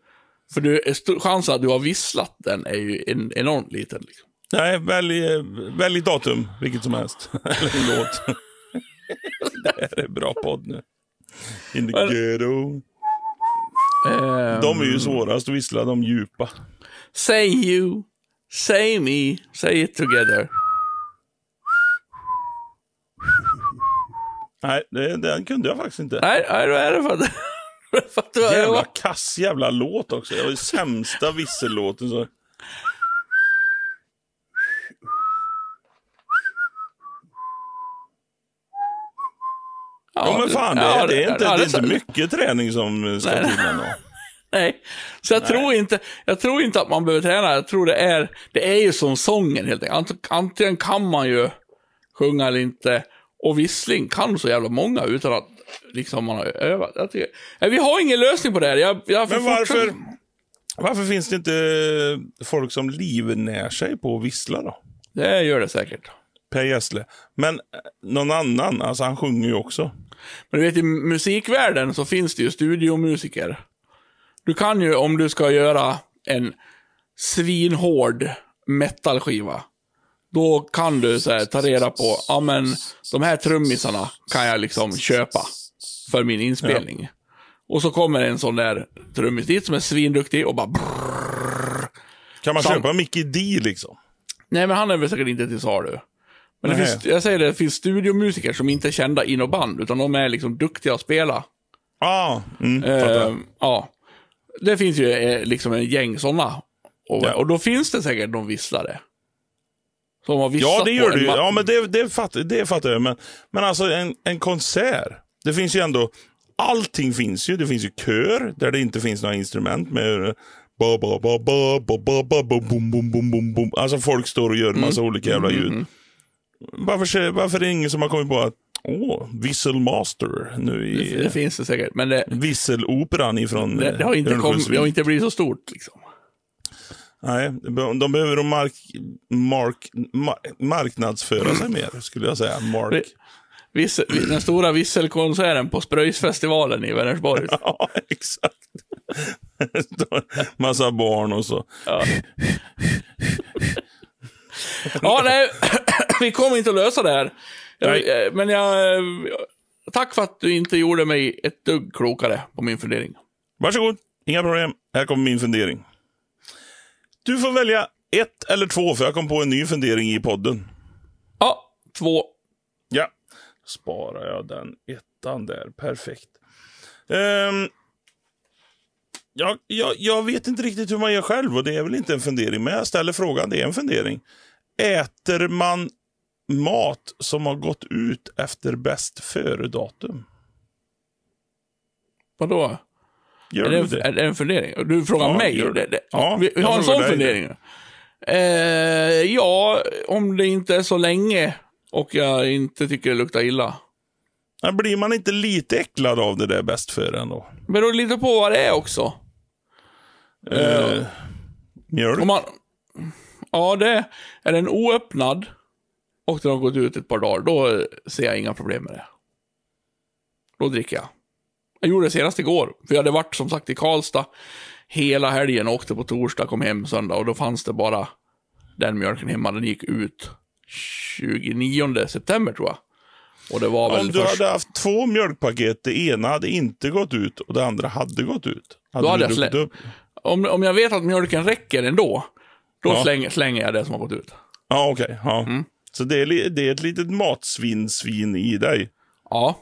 För du, chansen att du har visslat den är ju en, enormt liten. Liksom. Nej, välj, välj datum, vilket som helst. [LAUGHS] eller en låt. [LAUGHS] det här är bra podd nu. In the Men- ghetto. Ehm, De är ju svårast att vissla, de djupa. Say you, say me, say it together. Nej, det, den kunde jag faktiskt inte. Nej, nej då är det för att... [LAUGHS] [LAUGHS] du Jävla kass jävla låt också. Det var ju sämsta vissellåten. Så. Ja, men fan, det, ja, det är inte, ja, det är inte så- mycket träning som ska Nej. till ändå. [LAUGHS] Nej, så jag tror, inte, jag tror inte att man behöver träna. Jag tror det är, det är ju som sången helt enkelt. Ant- Antingen kan man ju sjunga eller inte. Och vissling kan så jävla många utan att liksom man har övat. Jag tycker, nej, vi har ingen lösning på det här. Jag, jag Men varför, varför finns det inte folk som livnär sig på att vissla då? Det gör det säkert. Per Gessle. Men eh, någon annan, alltså han sjunger ju också. Men du vet, i musikvärlden så finns det ju studiomusiker. Du kan ju, om du ska göra en svinhård metalskiva, då kan du så här, ta reda på, ja men de här trummisarna kan jag liksom köpa för min inspelning. Och så kommer en sån där trummis dit som är svinduktig och bara brrrr. Kan man Sam- köpa Mickey D liksom? Nej, men han är väl säkert inte till salu. Men det finns, jag säger det, det finns studiomusiker som inte är kända i något band, utan de är liksom duktiga att spela. Ah, mm. Eh, ja. Det finns ju eh, liksom en gäng sådana. Och, Ja. och då finns det säkert någon visslare. Som har Ja, det gör det ma- Ja, men det, det, fattar, det fattar jag. Men, men alltså en, en konsert. Det finns ju ändå... Allting finns ju. Det finns ju kör där det inte finns några instrument med... Ba, ba, ba, ba, ba, ba, ba, ba, bom, bom, bom, bom, bom. Alltså folk står och gör en massa olika jävla ljud. Varför, ser- varför är det ingen som har kommit på att åh, Visselmaster nu det, i det finns det säkert, men det, Visseloperan ifrån det, det, har inte kommit, Örnsköldsvik? det har inte blivit så stort. Liksom. Nej, de behöver de mark, mark, ma- marknadsföra sig mer, skulle jag säga. Mark. Vissel, den stora visselkonserten på Spröjsfestivalen i Vänersborg. [LAUGHS] Ja, exakt. [LAUGHS] Massa barn och så. Ja. ja, nej, [COUGHS] vi kommer inte att lösa det här. Jag, eh, men jag... eh, Tack för att du inte gjorde mig ett dugg klokare på min fundering. Varsågod. Inga problem. Här kommer min fundering. Du får välja ett eller två, för jag kom på en ny fundering i podden. Ja, två. Ja, sparar jag den ettan där. Perfekt. Ehm, jag, jag, jag vet inte riktigt hur man gör själv och det är väl inte en fundering, men jag ställer frågan. Det är en fundering. Äter man mat som har gått ut efter bäst före-datum? Vadå? Gör Är det, det? är det en fundering? Du frågar Ja, mig? gör det. Ja, vi, vi har en sån fundering. Eh, ja, om det inte är så länge och jag inte tycker det luktar illa. Ja, Blir man inte lite äcklad av det där bäst före ändå? Beror lite på vad det är också. Eh, mjölk? Om man, ja, det är den oöppnad och den har gått ut ett par dagar, då ser jag inga problem med det. Då dricker jag. Jag gjorde det senast igår, för jag hade varit som sagt i Karlstad hela helgen, åkte på torsdag, kom hem söndag och då fanns det bara den mjölken hemma. Den gick ut 29 september tror jag. Och det var väl Om du först... hade haft två mjölkpaket, det ena hade inte gått ut och det andra hade gått ut. Hade Då hade jag slä- upp? Om, om jag vet att mjölken räcker ändå, då Ja. slänger, slänger jag det som har gått ut. Ja, okej. ja. Mm. Så det är, det är ett litet matsvin-svin i dig. Ja,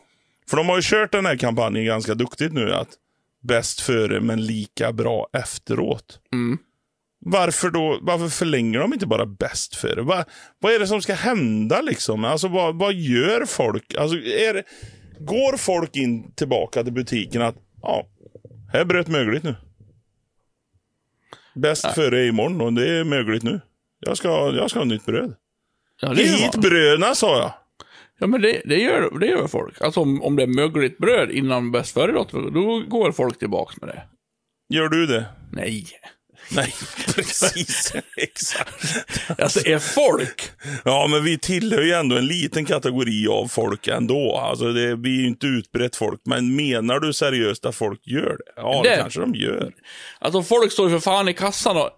För de har ju kört den här kampanjen ganska duktigt nu. att Bäst före, men lika bra efteråt. Mm. Varför då? Varför förlänger de inte bara bäst före? Va, vad är det som ska hända liksom? Alltså vad, vad gör folk? Alltså, är går folk in tillbaka till butiken att ja, här bröt mögligt nu. Bäst före är imorgon och det är mögligt nu. Jag ska, jag ska ha nytt bröd. ja Hit bröderna sa jag. Ja, men det, det, gör, det gör folk. Alltså om, om det är mögligt bröd innan bäst före då går folk tillbaks med det. Gör du det? Nej. Nej, [LAUGHS] precis. Exakt. Alltså är folk... Ja, men vi tillhör ju ändå en liten kategori av folk ändå. Alltså det, vi är ju inte utbrett folk. Men menar du seriöst att folk gör det? Ja, det, Det- kanske de gör. Alltså folk står ju för fan i kassan och...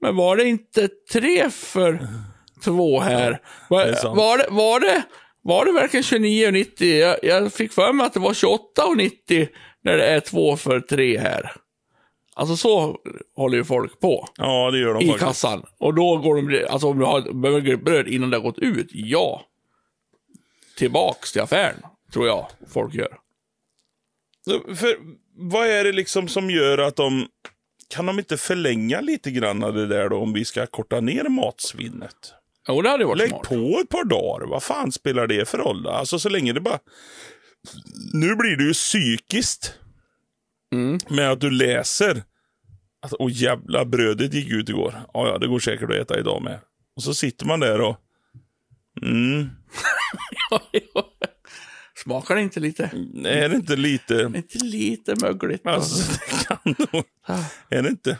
Men var det inte tre för två här? Var, det var, det, var, det, var det verkligen 29,90? Jag, jag fick för mig att det var 28,90 när det är två för tre här. Alltså så håller ju folk på. Ja, det gör de i faktiskt. kassan. Och då går de, alltså om du har mögligt bröd innan det har gått ut, ja. Tillbaks till affären, tror jag folk gör. För vad är det liksom som gör att de... Kan de inte förlänga lite grann av det där då, om vi ska korta ner matsvinnet? Jo, det hade varit Lägg smart. på ett par dagar. Vad fan spelar det för roll? Alltså så länge det bara... Nu blir det ju psykiskt. Mm. Med att du läser att åh jävla brödet gick ut igår. Ja, ja, det går säkert att äta idag med. Och så sitter man där och... Mm, [LAUGHS] Smakar det inte lite, är det inte lite... inte lite mögligt? då? Alltså, det kan nog... Är det inte?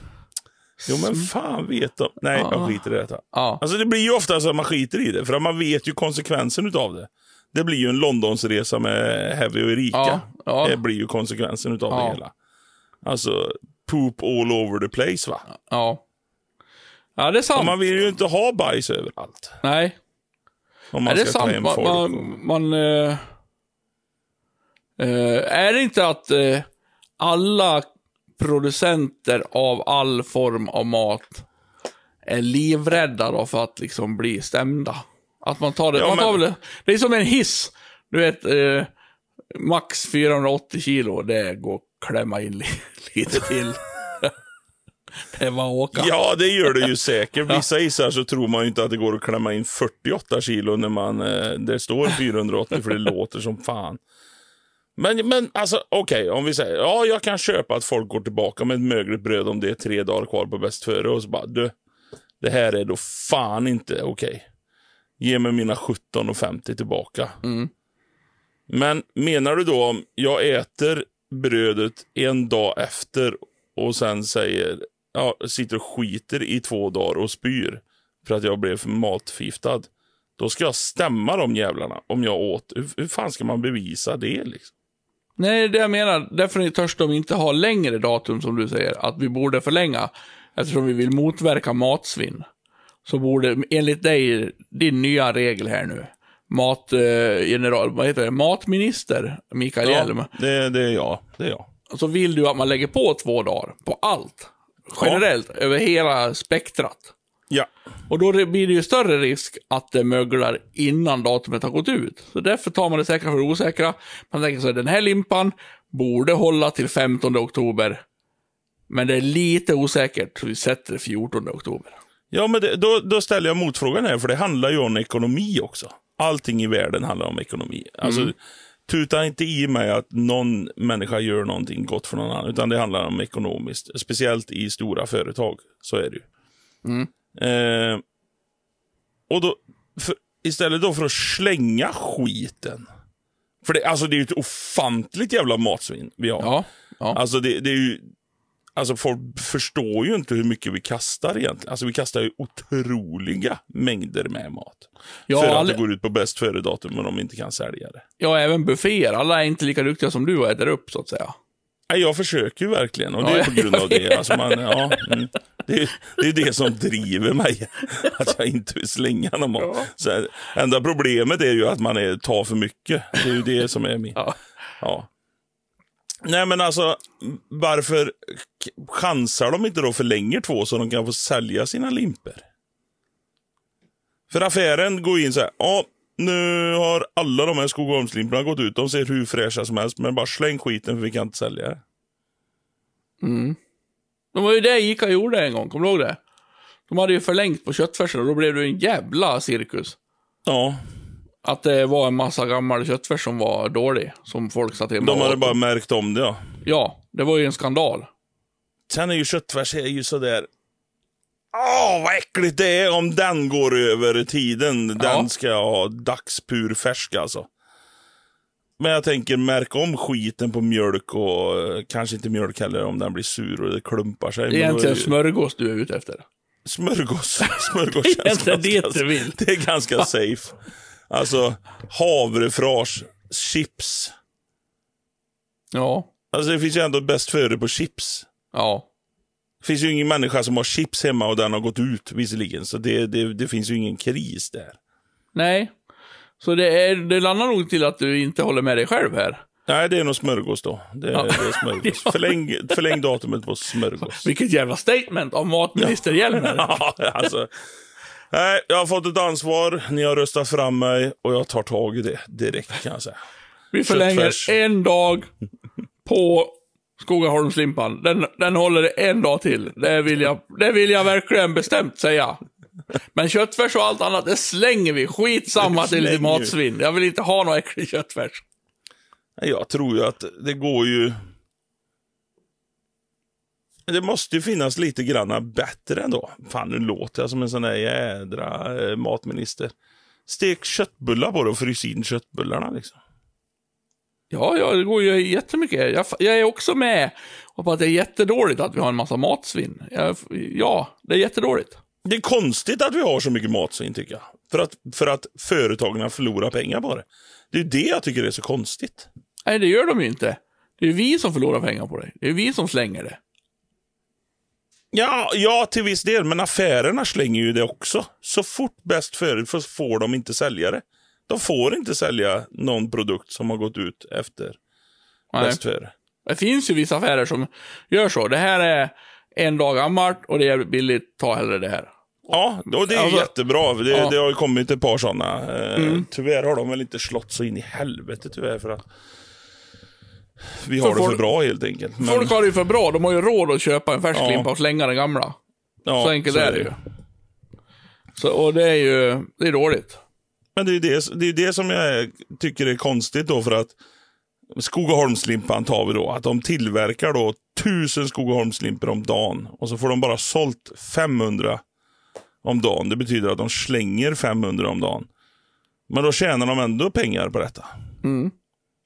Jo, men fan vet de. Nej, jag skiter i detta. Ja. Alltså det blir ju ofta så att man skiter i det, för att man vet ju konsekvensen utav det. Det blir ju en Londonsresa med Heavy och Erika. Ja, ja. Det blir ju konsekvensen Ja. det hela. Alltså, poop all over the place va. Ja. Ja, det är Och sant. man vill ju inte ha bajs överallt. Nej, Om ja, man det är ska ta sant. Man, man, man eh, eh, är det inte att eh, alla producenter av all form av mat är livrädda då för att liksom bli stämda? Att man tar det, Ja, man tar men- det, det är som en hiss. Du vet, eh, max 480 kilo, det går att klämma in li, [LAUGHS] lite till. [LAUGHS] det är bara att åka. Ja, det gör det ju säkert. Vissa hissar så tror man ju inte att det går att klämma in 48 kilo när man, eh, det står 480 för det låter som fan. Men, men alltså okej, om vi säger, ja jag kan köpa att folk går tillbaka med ett mögligt bröd om det är tre dagar kvar på bäst före och så bara, du, det här är då fan inte okej. Ge mig mina 17,50 tillbaka. Mm. Men menar du då om jag äter brödet en dag efter och sen säger, ja, sitter och skiter i två dagar och spyr för att jag blev matförgiftad. Då ska jag stämma de jävlarna om jag åt. Hur, hur fan ska man bevisa det liksom? Nej, det jag menar, därför törs de inte ha längre datum som du säger, att vi borde förlänga, eftersom vi vill motverka matsvinn. Så borde, enligt dig, din nya regel här nu, matgeneral, vad heter det, matminister Mikael Hjelm. Ja, det, det är jag. Det är jag. så vill du att man lägger på två dagar på allt. Generellt, över hela spektrat. Ja. Och då blir det ju större risk att det möglar innan datumet har gått ut. Så därför tar man det säkra för det osäkra. Man tänker så här, den här limpan borde hålla till 15 oktober. Men det är lite osäkert, så vi sätter det 14 oktober. Ja, men det, då, då ställer jag motfrågan här, för det handlar ju om ekonomi också. Allting i världen handlar om ekonomi. Alltså, tuta inte i mig att någon människa gör någonting gott för någon annan, utan det handlar om ekonomiskt. Speciellt i stora företag, så är det ju. Eh, och då, för, istället då för att slänga skiten. För det, alltså det är ju ett ofantligt jävla matsvinn vi har. Ja, ja. Alltså det, det är ju... Alltså folk förstår ju inte hur mycket vi kastar egentligen. Alltså vi kastar ju otroliga mängder med mat. Ja, för att alla- det går ut på bäst före-datum och de inte kan sälja det. ja, även bufféer. Alla är inte lika duktiga som du och äter upp, så att säga. Jag försöker ju verkligen och det är på grund av [LAUGHS] det. Alltså man, ja, mm, det, är, det är det som driver mig. [LAUGHS] Att jag inte vill slänga någon mat. Så här, enda problemet är ju att man är, tar för mycket. Det är ju det som är min... Ja. Nej, men alltså, varför chansar de inte då förlänger två så de kan få sälja sina limper? För affären går in så här, ja, nu har alla de här Skogaholmslimporna gått ut. De ser hur fräscha som helst, men bara släng skiten för vi kan inte sälja det. Det var ju det Ica gjorde en gång, kommer du ihåg det? De hade ju förlängt på köttfärsen och då blev det en jävla cirkus. Ja, Att det var en massa gammal köttfärs som var dålig, som folk satt hemma de hade bara märkt om det. Ja. Ja, det var ju en skandal. Sen är ju köttfärs är ju sådär... Åh, vad äckligt det är om den går över tiden. Den Ja. ska jag ha dagspur färsk alltså. Men jag tänker, märk om skiten på mjölk och eh, kanske inte mjölk heller om den blir sur och det klumpar sig. Det är egentligen ju- smörgås du är ute efter. Smörgås. [LAUGHS] Smörgås Det är ganska- det du vill. Det är ganska safe. Alltså, havrefras, chips. Ja, Alltså det finns ju ändå bäst före på chips. ja. Det finns ju ingen människa som har chips hemma och den har gått ut visserligen. Så det, det, det finns ju ingen kris där. Nej. Så det, är, det landar nog till att du inte håller med dig själv här. Nej, det är nog smörgås då. Det, Ja. det är smörgås. [LAUGHS] Förläng, förläng datumet på smörgås. [LAUGHS] Vilket jävla statement av matminister Hjelmer. [LAUGHS] Ja, alltså. Nej, jag har fått ett ansvar. Ni har röstat fram mig och jag tar tag i det direkt kan jag säga. Vi förlänger en dag på Skogaholmslimpan. Den, den håller en dag till. Det vill, jag, det vill jag verkligen bestämt säga. Men köttfärs och allt annat, det slänger vi. Skitsamma är lite matsvinn. Jag vill inte ha någon äcklig köttfärs. Jag tror ju att det går ju... Det måste ju finnas lite granna bättre ändå. Fan, nu låter jag som en sån där jädra eh, matminister. Stek köttbullar på det och frys in köttbullarna liksom. Ja, ja, det går ju jättemycket. Jag, jag är också med på att det är jättedåligt att vi har en massa matsvinn. Jag, ja, det är jättedåligt. Det är konstigt att vi har så mycket matsvinn tycker jag. För att, för att företagen förlorar pengar på det. Det är det jag tycker är så konstigt. Nej, det gör de ju inte. Det är vi som förlorar pengar på det. Det är vi som slänger det. Ja, ja, till viss del, men affärerna slänger ju det också. Så fort bäst före får de inte sälja det. De får inte sälja någon produkt som har gått ut efter bäst före. Det finns ju vissa affärer som gör så. Det här är en dag gammalt och det är billigt. Ta hellre det här. Ja, och det är Alltså- jättebra. Det, Ja. det har ju kommit ett par sådana. Eh, Tyvärr har de väl inte slått så in i helvete tyvärr för att vi har För det folk- för bra helt enkelt. Men, Folk har det ju för bra. De har ju råd att köpa en färsk Ja. limpa och slänga den gamla. ja, så enkelt är det ju. Så, och det är ju det är dåligt. Men det är ju det, det, är det som jag tycker är konstigt då för att Skogaholmslimpan tar vi då. Att de tillverkar då tusen Skogaholmslimpor om dagen och så får de bara sålt 500 om dagen. Det betyder att de slänger 500 om dagen. Men då tjänar de ändå pengar på detta. Mm.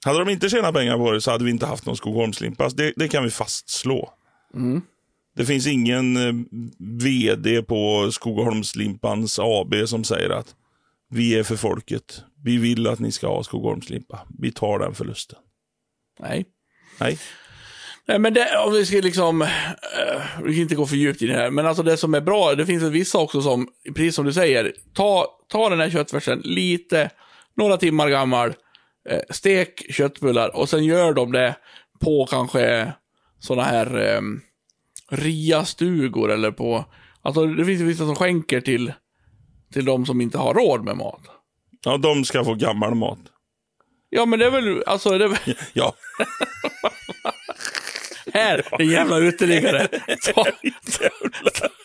Hade de inte tjänat pengar på det så hade vi inte haft någon Skogaholmslimpa. Alltså Det, det kan vi fastslå. Mm. Det finns ingen eh, vd på Skogaholmslimpans AB som säger att vi är för folket. Vi vill att ni ska ha Skogaholmslimpa. Vi tar den förlusten. Nej. Nej. Nej, men det, om vi ska liksom, eh, vi kan inte gå för djupt i det här, men alltså det som är bra, det finns vissa också som, precis som du säger, ta, ta den här köttfärsen lite, några timmar gammal, eh, stek köttbullar och sen gör de det på kanske såna här um, ria-stugor eller på, alltså det finns vissa som skänker till, till de som inte har råd med mat. Ja, de ska få gammal mat. Ja, men det är väl, alltså det är väl, [LAUGHS] Ja, här, din jävla uteliggare. [LAUGHS] Ta,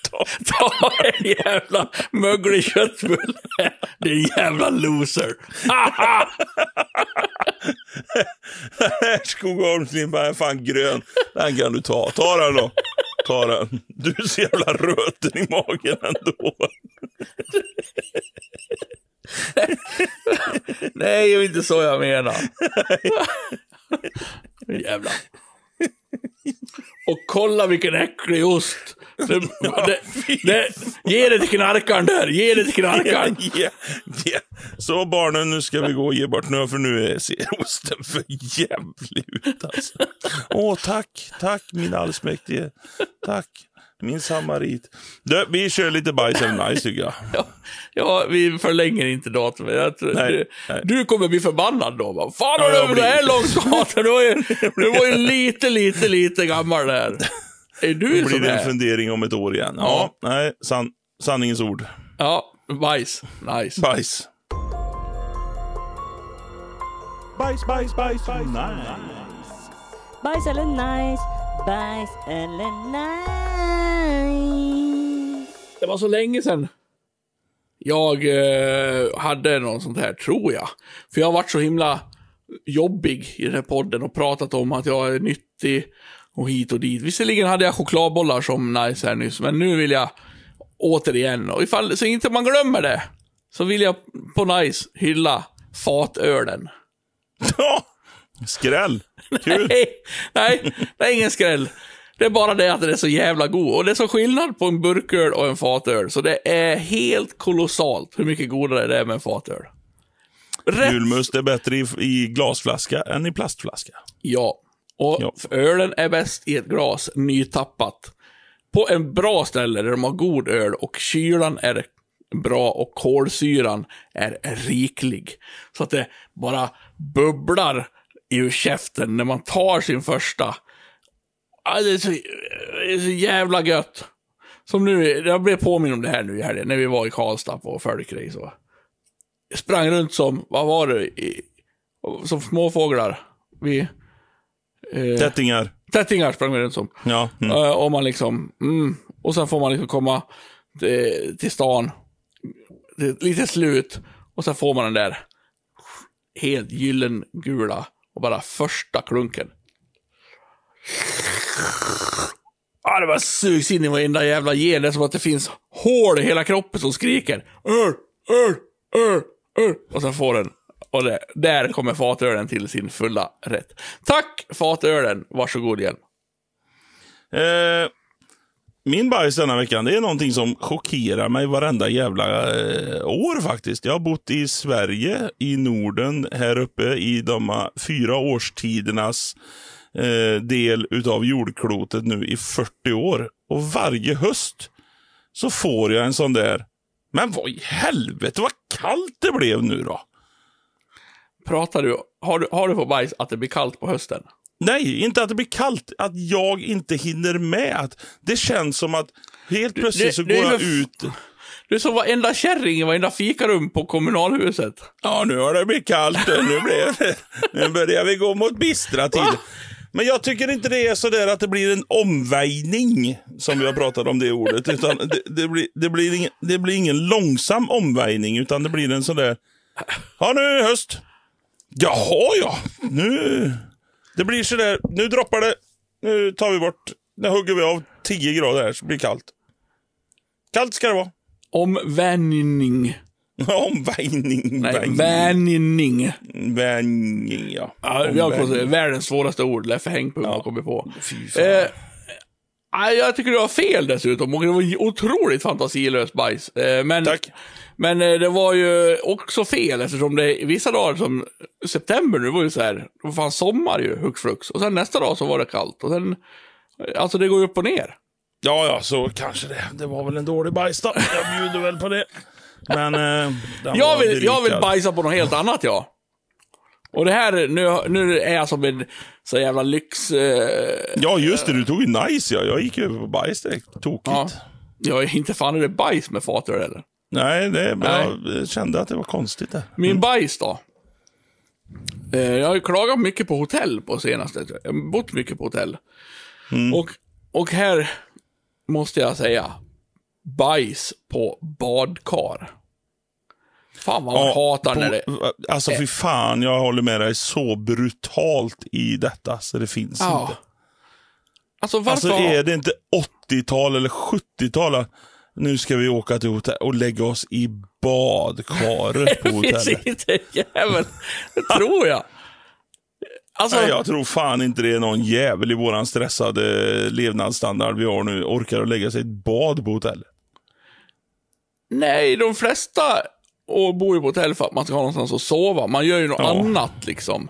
ta. ta en jävla möglig köttbulle. Din jävla loser. [LAUGHS] Skogaholmslimpan är fan grön. Den kan du ta. Ta den då. Ta den. Du är så jävla röten i magen ändå. Nej, det är inte så jag menar. Jävlar. Och kolla vilken äcklig ost. Det, [LAUGHS] det, det, ge det till knarkaren där, ge det till knarkaren. [LAUGHS] Ja, ja. Så barnen, nu ska vi gå och ge bort nu för nu ser osten för jävlig ut alltså. Åh, tack, tack min allsmäktige. Tack, min samarit. Du, vi kör lite bajs and nice tycker jag. [LAUGHS] Ja, ja, vi förlänger inte datumet. Jag tror- Nej, du, nej. du kommer bli förbannad då. Va? Fan har Ja, jag du blir- det här långt? Du var ju, du var ju [LAUGHS] lite, lite, lite gammal där. Är du Då blir det en är? fundering om ett år igen. Ja, nej, san, sanningens ord. Ja, bajs. Nice. Bajs. Bajs, bajs, bajs, nice. Bajs eller nice, bajs eller nice. Det var så länge sedan jag eh, hade någon sånt här, tror jag. För jag har varit så himla jobbig i den här podden och pratat om att jag är nyttig och hit och dit. Visserligen hade jag chokladbollar som nice här nyss, men nu vill jag återigen, och ifall så inte man glömmer det, så vill jag på nice hylla fatölen. [LAUGHS] Skräll. Kul. Nej, nej, det är ingen skräll. Det är bara det att den är så jävla god. Och det är så skillnad på en burköl och en fatöl. Så det är helt kolossalt hur mycket godare det är med en fatöl. Rätt Julmust är bättre i, i glasflaska än i plastflaska. Ja. Och Ja. ölen är bäst i ett glas, nytappat. På en bra ställe där de har god öl och kylan är bra och kolsyran är riklig. Så att det bara bubblar ur käften när man tar sin första. Ja, det, är så, det är så jävla gött. Som nu, jag blev påminn om det här nu i helgen när vi var i Karlstad på Folkrace. och Sprang runt som, vad var det, i, som småfåglar. Vi... Eh, Tättingar. tättingar sprang vi runt som. Ja. Mm. Eh, och man liksom, mm, och sen får man liksom komma till, till stan, är lite slut, och sen får man den där helt gyllengula och bara första klunken. Ah, det bara sugs in i varenda jävla gen. Det är som att det finns hål i hela kroppen som skriker. Öl, öl, öl, öl. Och sen får den. Och det, där kommer fatölen till sin fulla rätt. Tack fatölen. Varsågod igen. Eh, min bajs denna veckan, det är någonting som chockerar mig varenda jävla eh, år faktiskt. Jag har bott i Sverige, i Norden, här uppe i de fyra årstidernas eh, del utav jordklotet nu i 40 år. Och varje höst så får jag en sån där, men vad i helvete vad kallt det blev nu då. Pratar du, har du, har du på bajs att det blir kallt på hösten? Nej, inte att det blir kallt. Att jag inte hinner med. Att det känns som att helt plötsligt det- så det går är jag ut. Du är som varenda kärring i varenda fikarum på kommunalhuset. Ja, nu har det blivit kallt. Nu, det, nu börjar vi gå mot bistra tider. Men jag tycker inte det är så där att det blir en omväjning, som vi har pratat om det ordet. Utan det, det, blir, det, blir ingen, det blir ingen långsam omväjning, utan det blir en sån där... Ja, nu är det höst. Jaha, ja. Nu... Det blir så där. Nu droppar det. Nu tar vi bort... Nu hugger vi av 10 grader här, så blir det kallt. Kallt ska det vara. Omvänjning. [LAUGHS] Omväjning. Nej, vänjning. Vänjning, ja. Ja, på Omväjning. sig världens svåraste ord, Leffe Hängpung har kommit på. Fy. Eh, jag tycker du har fel dessutom. Och det var otroligt fantasilöst bajs. Eh, men, Tack. Men eh, det var ju också fel eftersom det vissa dagar som september nu var ju så här, det var fan sommar ju, hux flux. Och sen nästa dag så var det kallt. Och sen, eh, alltså det går ju upp och ner. Ja, ja, så kanske det. Det var väl en dålig bajs då. Jag bjuder väl på det. Men... Eh, Jag vill, jag vill bajsa på något helt annat ja. Och det här, nu, nu är jag som en så jävla lyx... Eh, Ja, just det. Du tog ju nice, ja. Jag gick över på bajs direkt. Tokigt. ja. Jag är inte fan är det bajs med fatöl eller? Nej, det, Nej. jag kände att det var konstigt det. Min bajs då? Eh, jag har ju klagat mycket på hotell på senaste. Jag har bott mycket på hotell. Och, och här måste jag säga, bajs på badkar. Fan vad man hatar på, när det... Alltså fy fan, jag håller med dig så brutalt i detta så det finns Ja. inte. Alltså varför... Alltså är det inte 80-tal eller 70-tal? Nu ska vi åka till hotell och lägga oss i badkaret [LAUGHS] på Det finns hotellet. inte jävel. Det tror jag. Alltså, Nej, jag tror fan inte det är någon jävel i våran stressade levnadsstandard vi har nu orkar att lägga sig i ett bad på hotellet. nej, de flesta och bor ju på hotell för att man ska ha någonstans att sova. Man gör ju något Ja. annat liksom.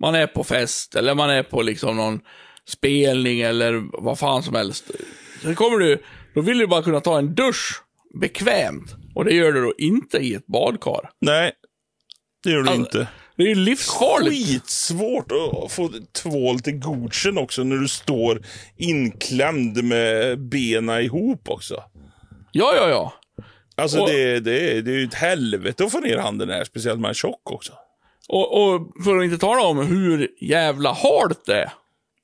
Man är på fest eller man är på liksom någon spelning eller vad fan som helst. Sen kommer du, då vill du bara kunna ta en dusch bekvämt. Och det gör du då inte i ett badkar. Nej, det gör du Alltså, inte. Det är ju livsfarligt. Skitsvårt att få tvål till godkänd också när du står inklämd med bena ihop också. Ja, ja, ja. Alltså Och- det, det, det är ju ett helvete att få ner handen här, speciellt man är tjock också. Och, och för att inte tala om hur jävla halt det är.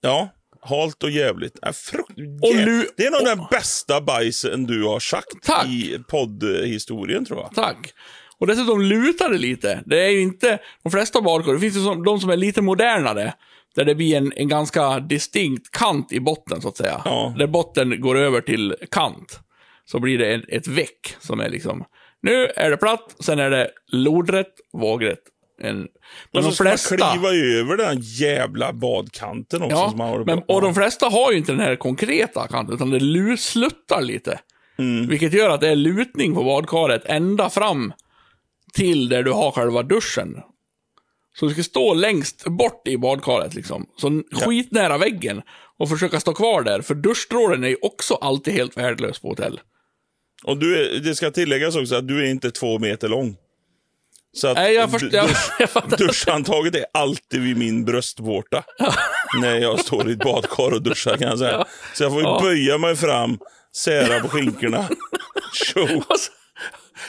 Ja, halt och jävligt. Äh, frukt... Och lu- det är nog och- den bästa bajsen du har sagt Tack. i poddhistorien tror jag. Tack. Och dessutom lutar det lite. Det är ju inte, de flesta badkar, det finns ju som, de som är lite modernare. Där det blir en, en ganska distinkt kant i botten, så att säga. Ja. Där botten går över till kant. Så blir det ett, ett väck som är liksom, nu är det platt, sen är det lodrätt, vågrätt. En, men de så ska man flesta... kliva över den jävla badkanten också. Ja, som man håller men, och de flesta har ju inte den här konkreta kanten, utan det lu- sluttar lite. Mm. Vilket gör att det är lutning på badkaret ända fram till där du har själva duschen. Så du ska stå längst bort i badkaret liksom. Så skitnära väggen. Och försöka stå kvar där, för duschstrålen är ju också alltid helt värdelös på hotell. Och du är, det ska tilläggas också att du är inte två meter lång. Så att Nej, jag, först, [LAUGHS] jag, dusch- jag. Duschhandtaget är alltid vid min bröstvårta. när jag står i ett badkar och duschar kan jag säga. Så jag får Ja. böja mig fram, sära på skinkorna. [LAUGHS] Tjo!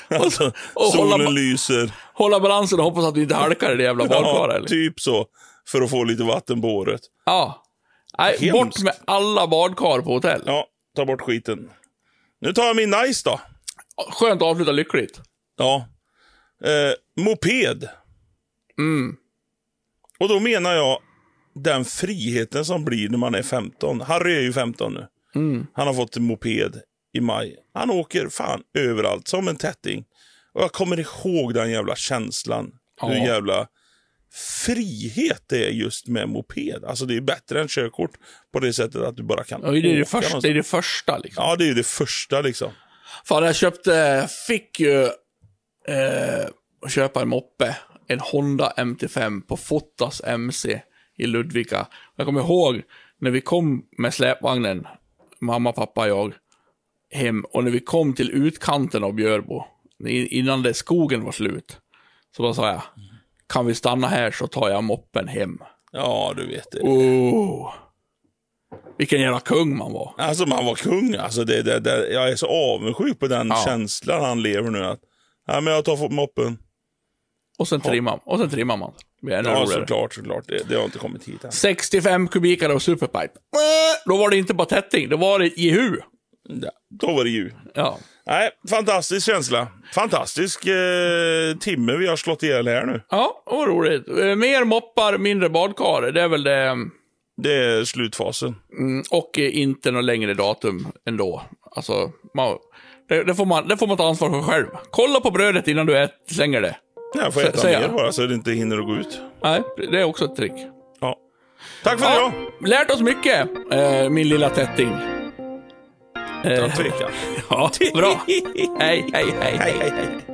Alltså, och hålla solen ba- lyser. Hålla balansen och hoppas att du inte halkar i det jävla badkaret. Ja, typ så. För att få lite vatten på håret. Ja. Nej, Hemskt. bort med alla badkar på hotell. Ja, ta bort skiten. Nu tar jag min nice då. Skönt att avsluta lyckligt. Ja. Eh, moped. Mm. Och då menar jag den friheten som blir när man är 15. Harry är ju 15 nu. Mm. Han har fått en moped i maj. Han åker fan överallt som en tätting. Och jag kommer ihåg den jävla känslan. Ja. Hur jävla frihet det är just med moped. Alltså det är bättre än körkort på det sättet att du bara kan Ja, det, är det, åka första, det är det första liksom. Ja, det är det första liksom. Fan, jag köpte, fick ju eh, köpa en moppe. En Honda MT5 på Fotas MC i Ludvika. Jag kommer ihåg när vi kom med släpvagnen, mamma, pappa, jag, hem. Och när vi kom till utkanten av Björbo, innan det skogen var slut. Så då sa jag, kan vi stanna här så tar jag moppen hem. Ja, du vet det. Oh. Vilken jävla kung man var. Alltså man var kung. Alltså, det, det, det, jag är så avundsjuk på den Ja. känslan han lever nu. Att, ja, men jag tar moppen. Och sen trimmar, och sen trimmar man. Det blir ännu Ja, roligare. såklart, såklart. Det, det har inte kommit hit än. 65 kubikare av superpipe. Äh, Då var det inte bara tätting, då var det jehu. Ja, då var det ju. Ja. Nej, fantastisk känsla. Fantastisk eh, timme vi har slått ihjäl här nu. Ja, vad roligt. Eh, Mer moppar, mindre badkar. Det är väl det. Det är slutfasen. Mm, Och eh, inte något längre datum ändå. Alltså, man, det, det, får man, det får man ta ansvar för själv. Kolla på brödet innan du ät, slänger det. Jag får äta mer bara så det inte hinner att gå ut. Nej, det är också ett trick. Ja. Tack för Ja, idag. lärt oss mycket, eh, min lilla tätting. Utan tvekan. [LAUGHS] Ja, bra. hej, hej, hej. Hej, hej, hej.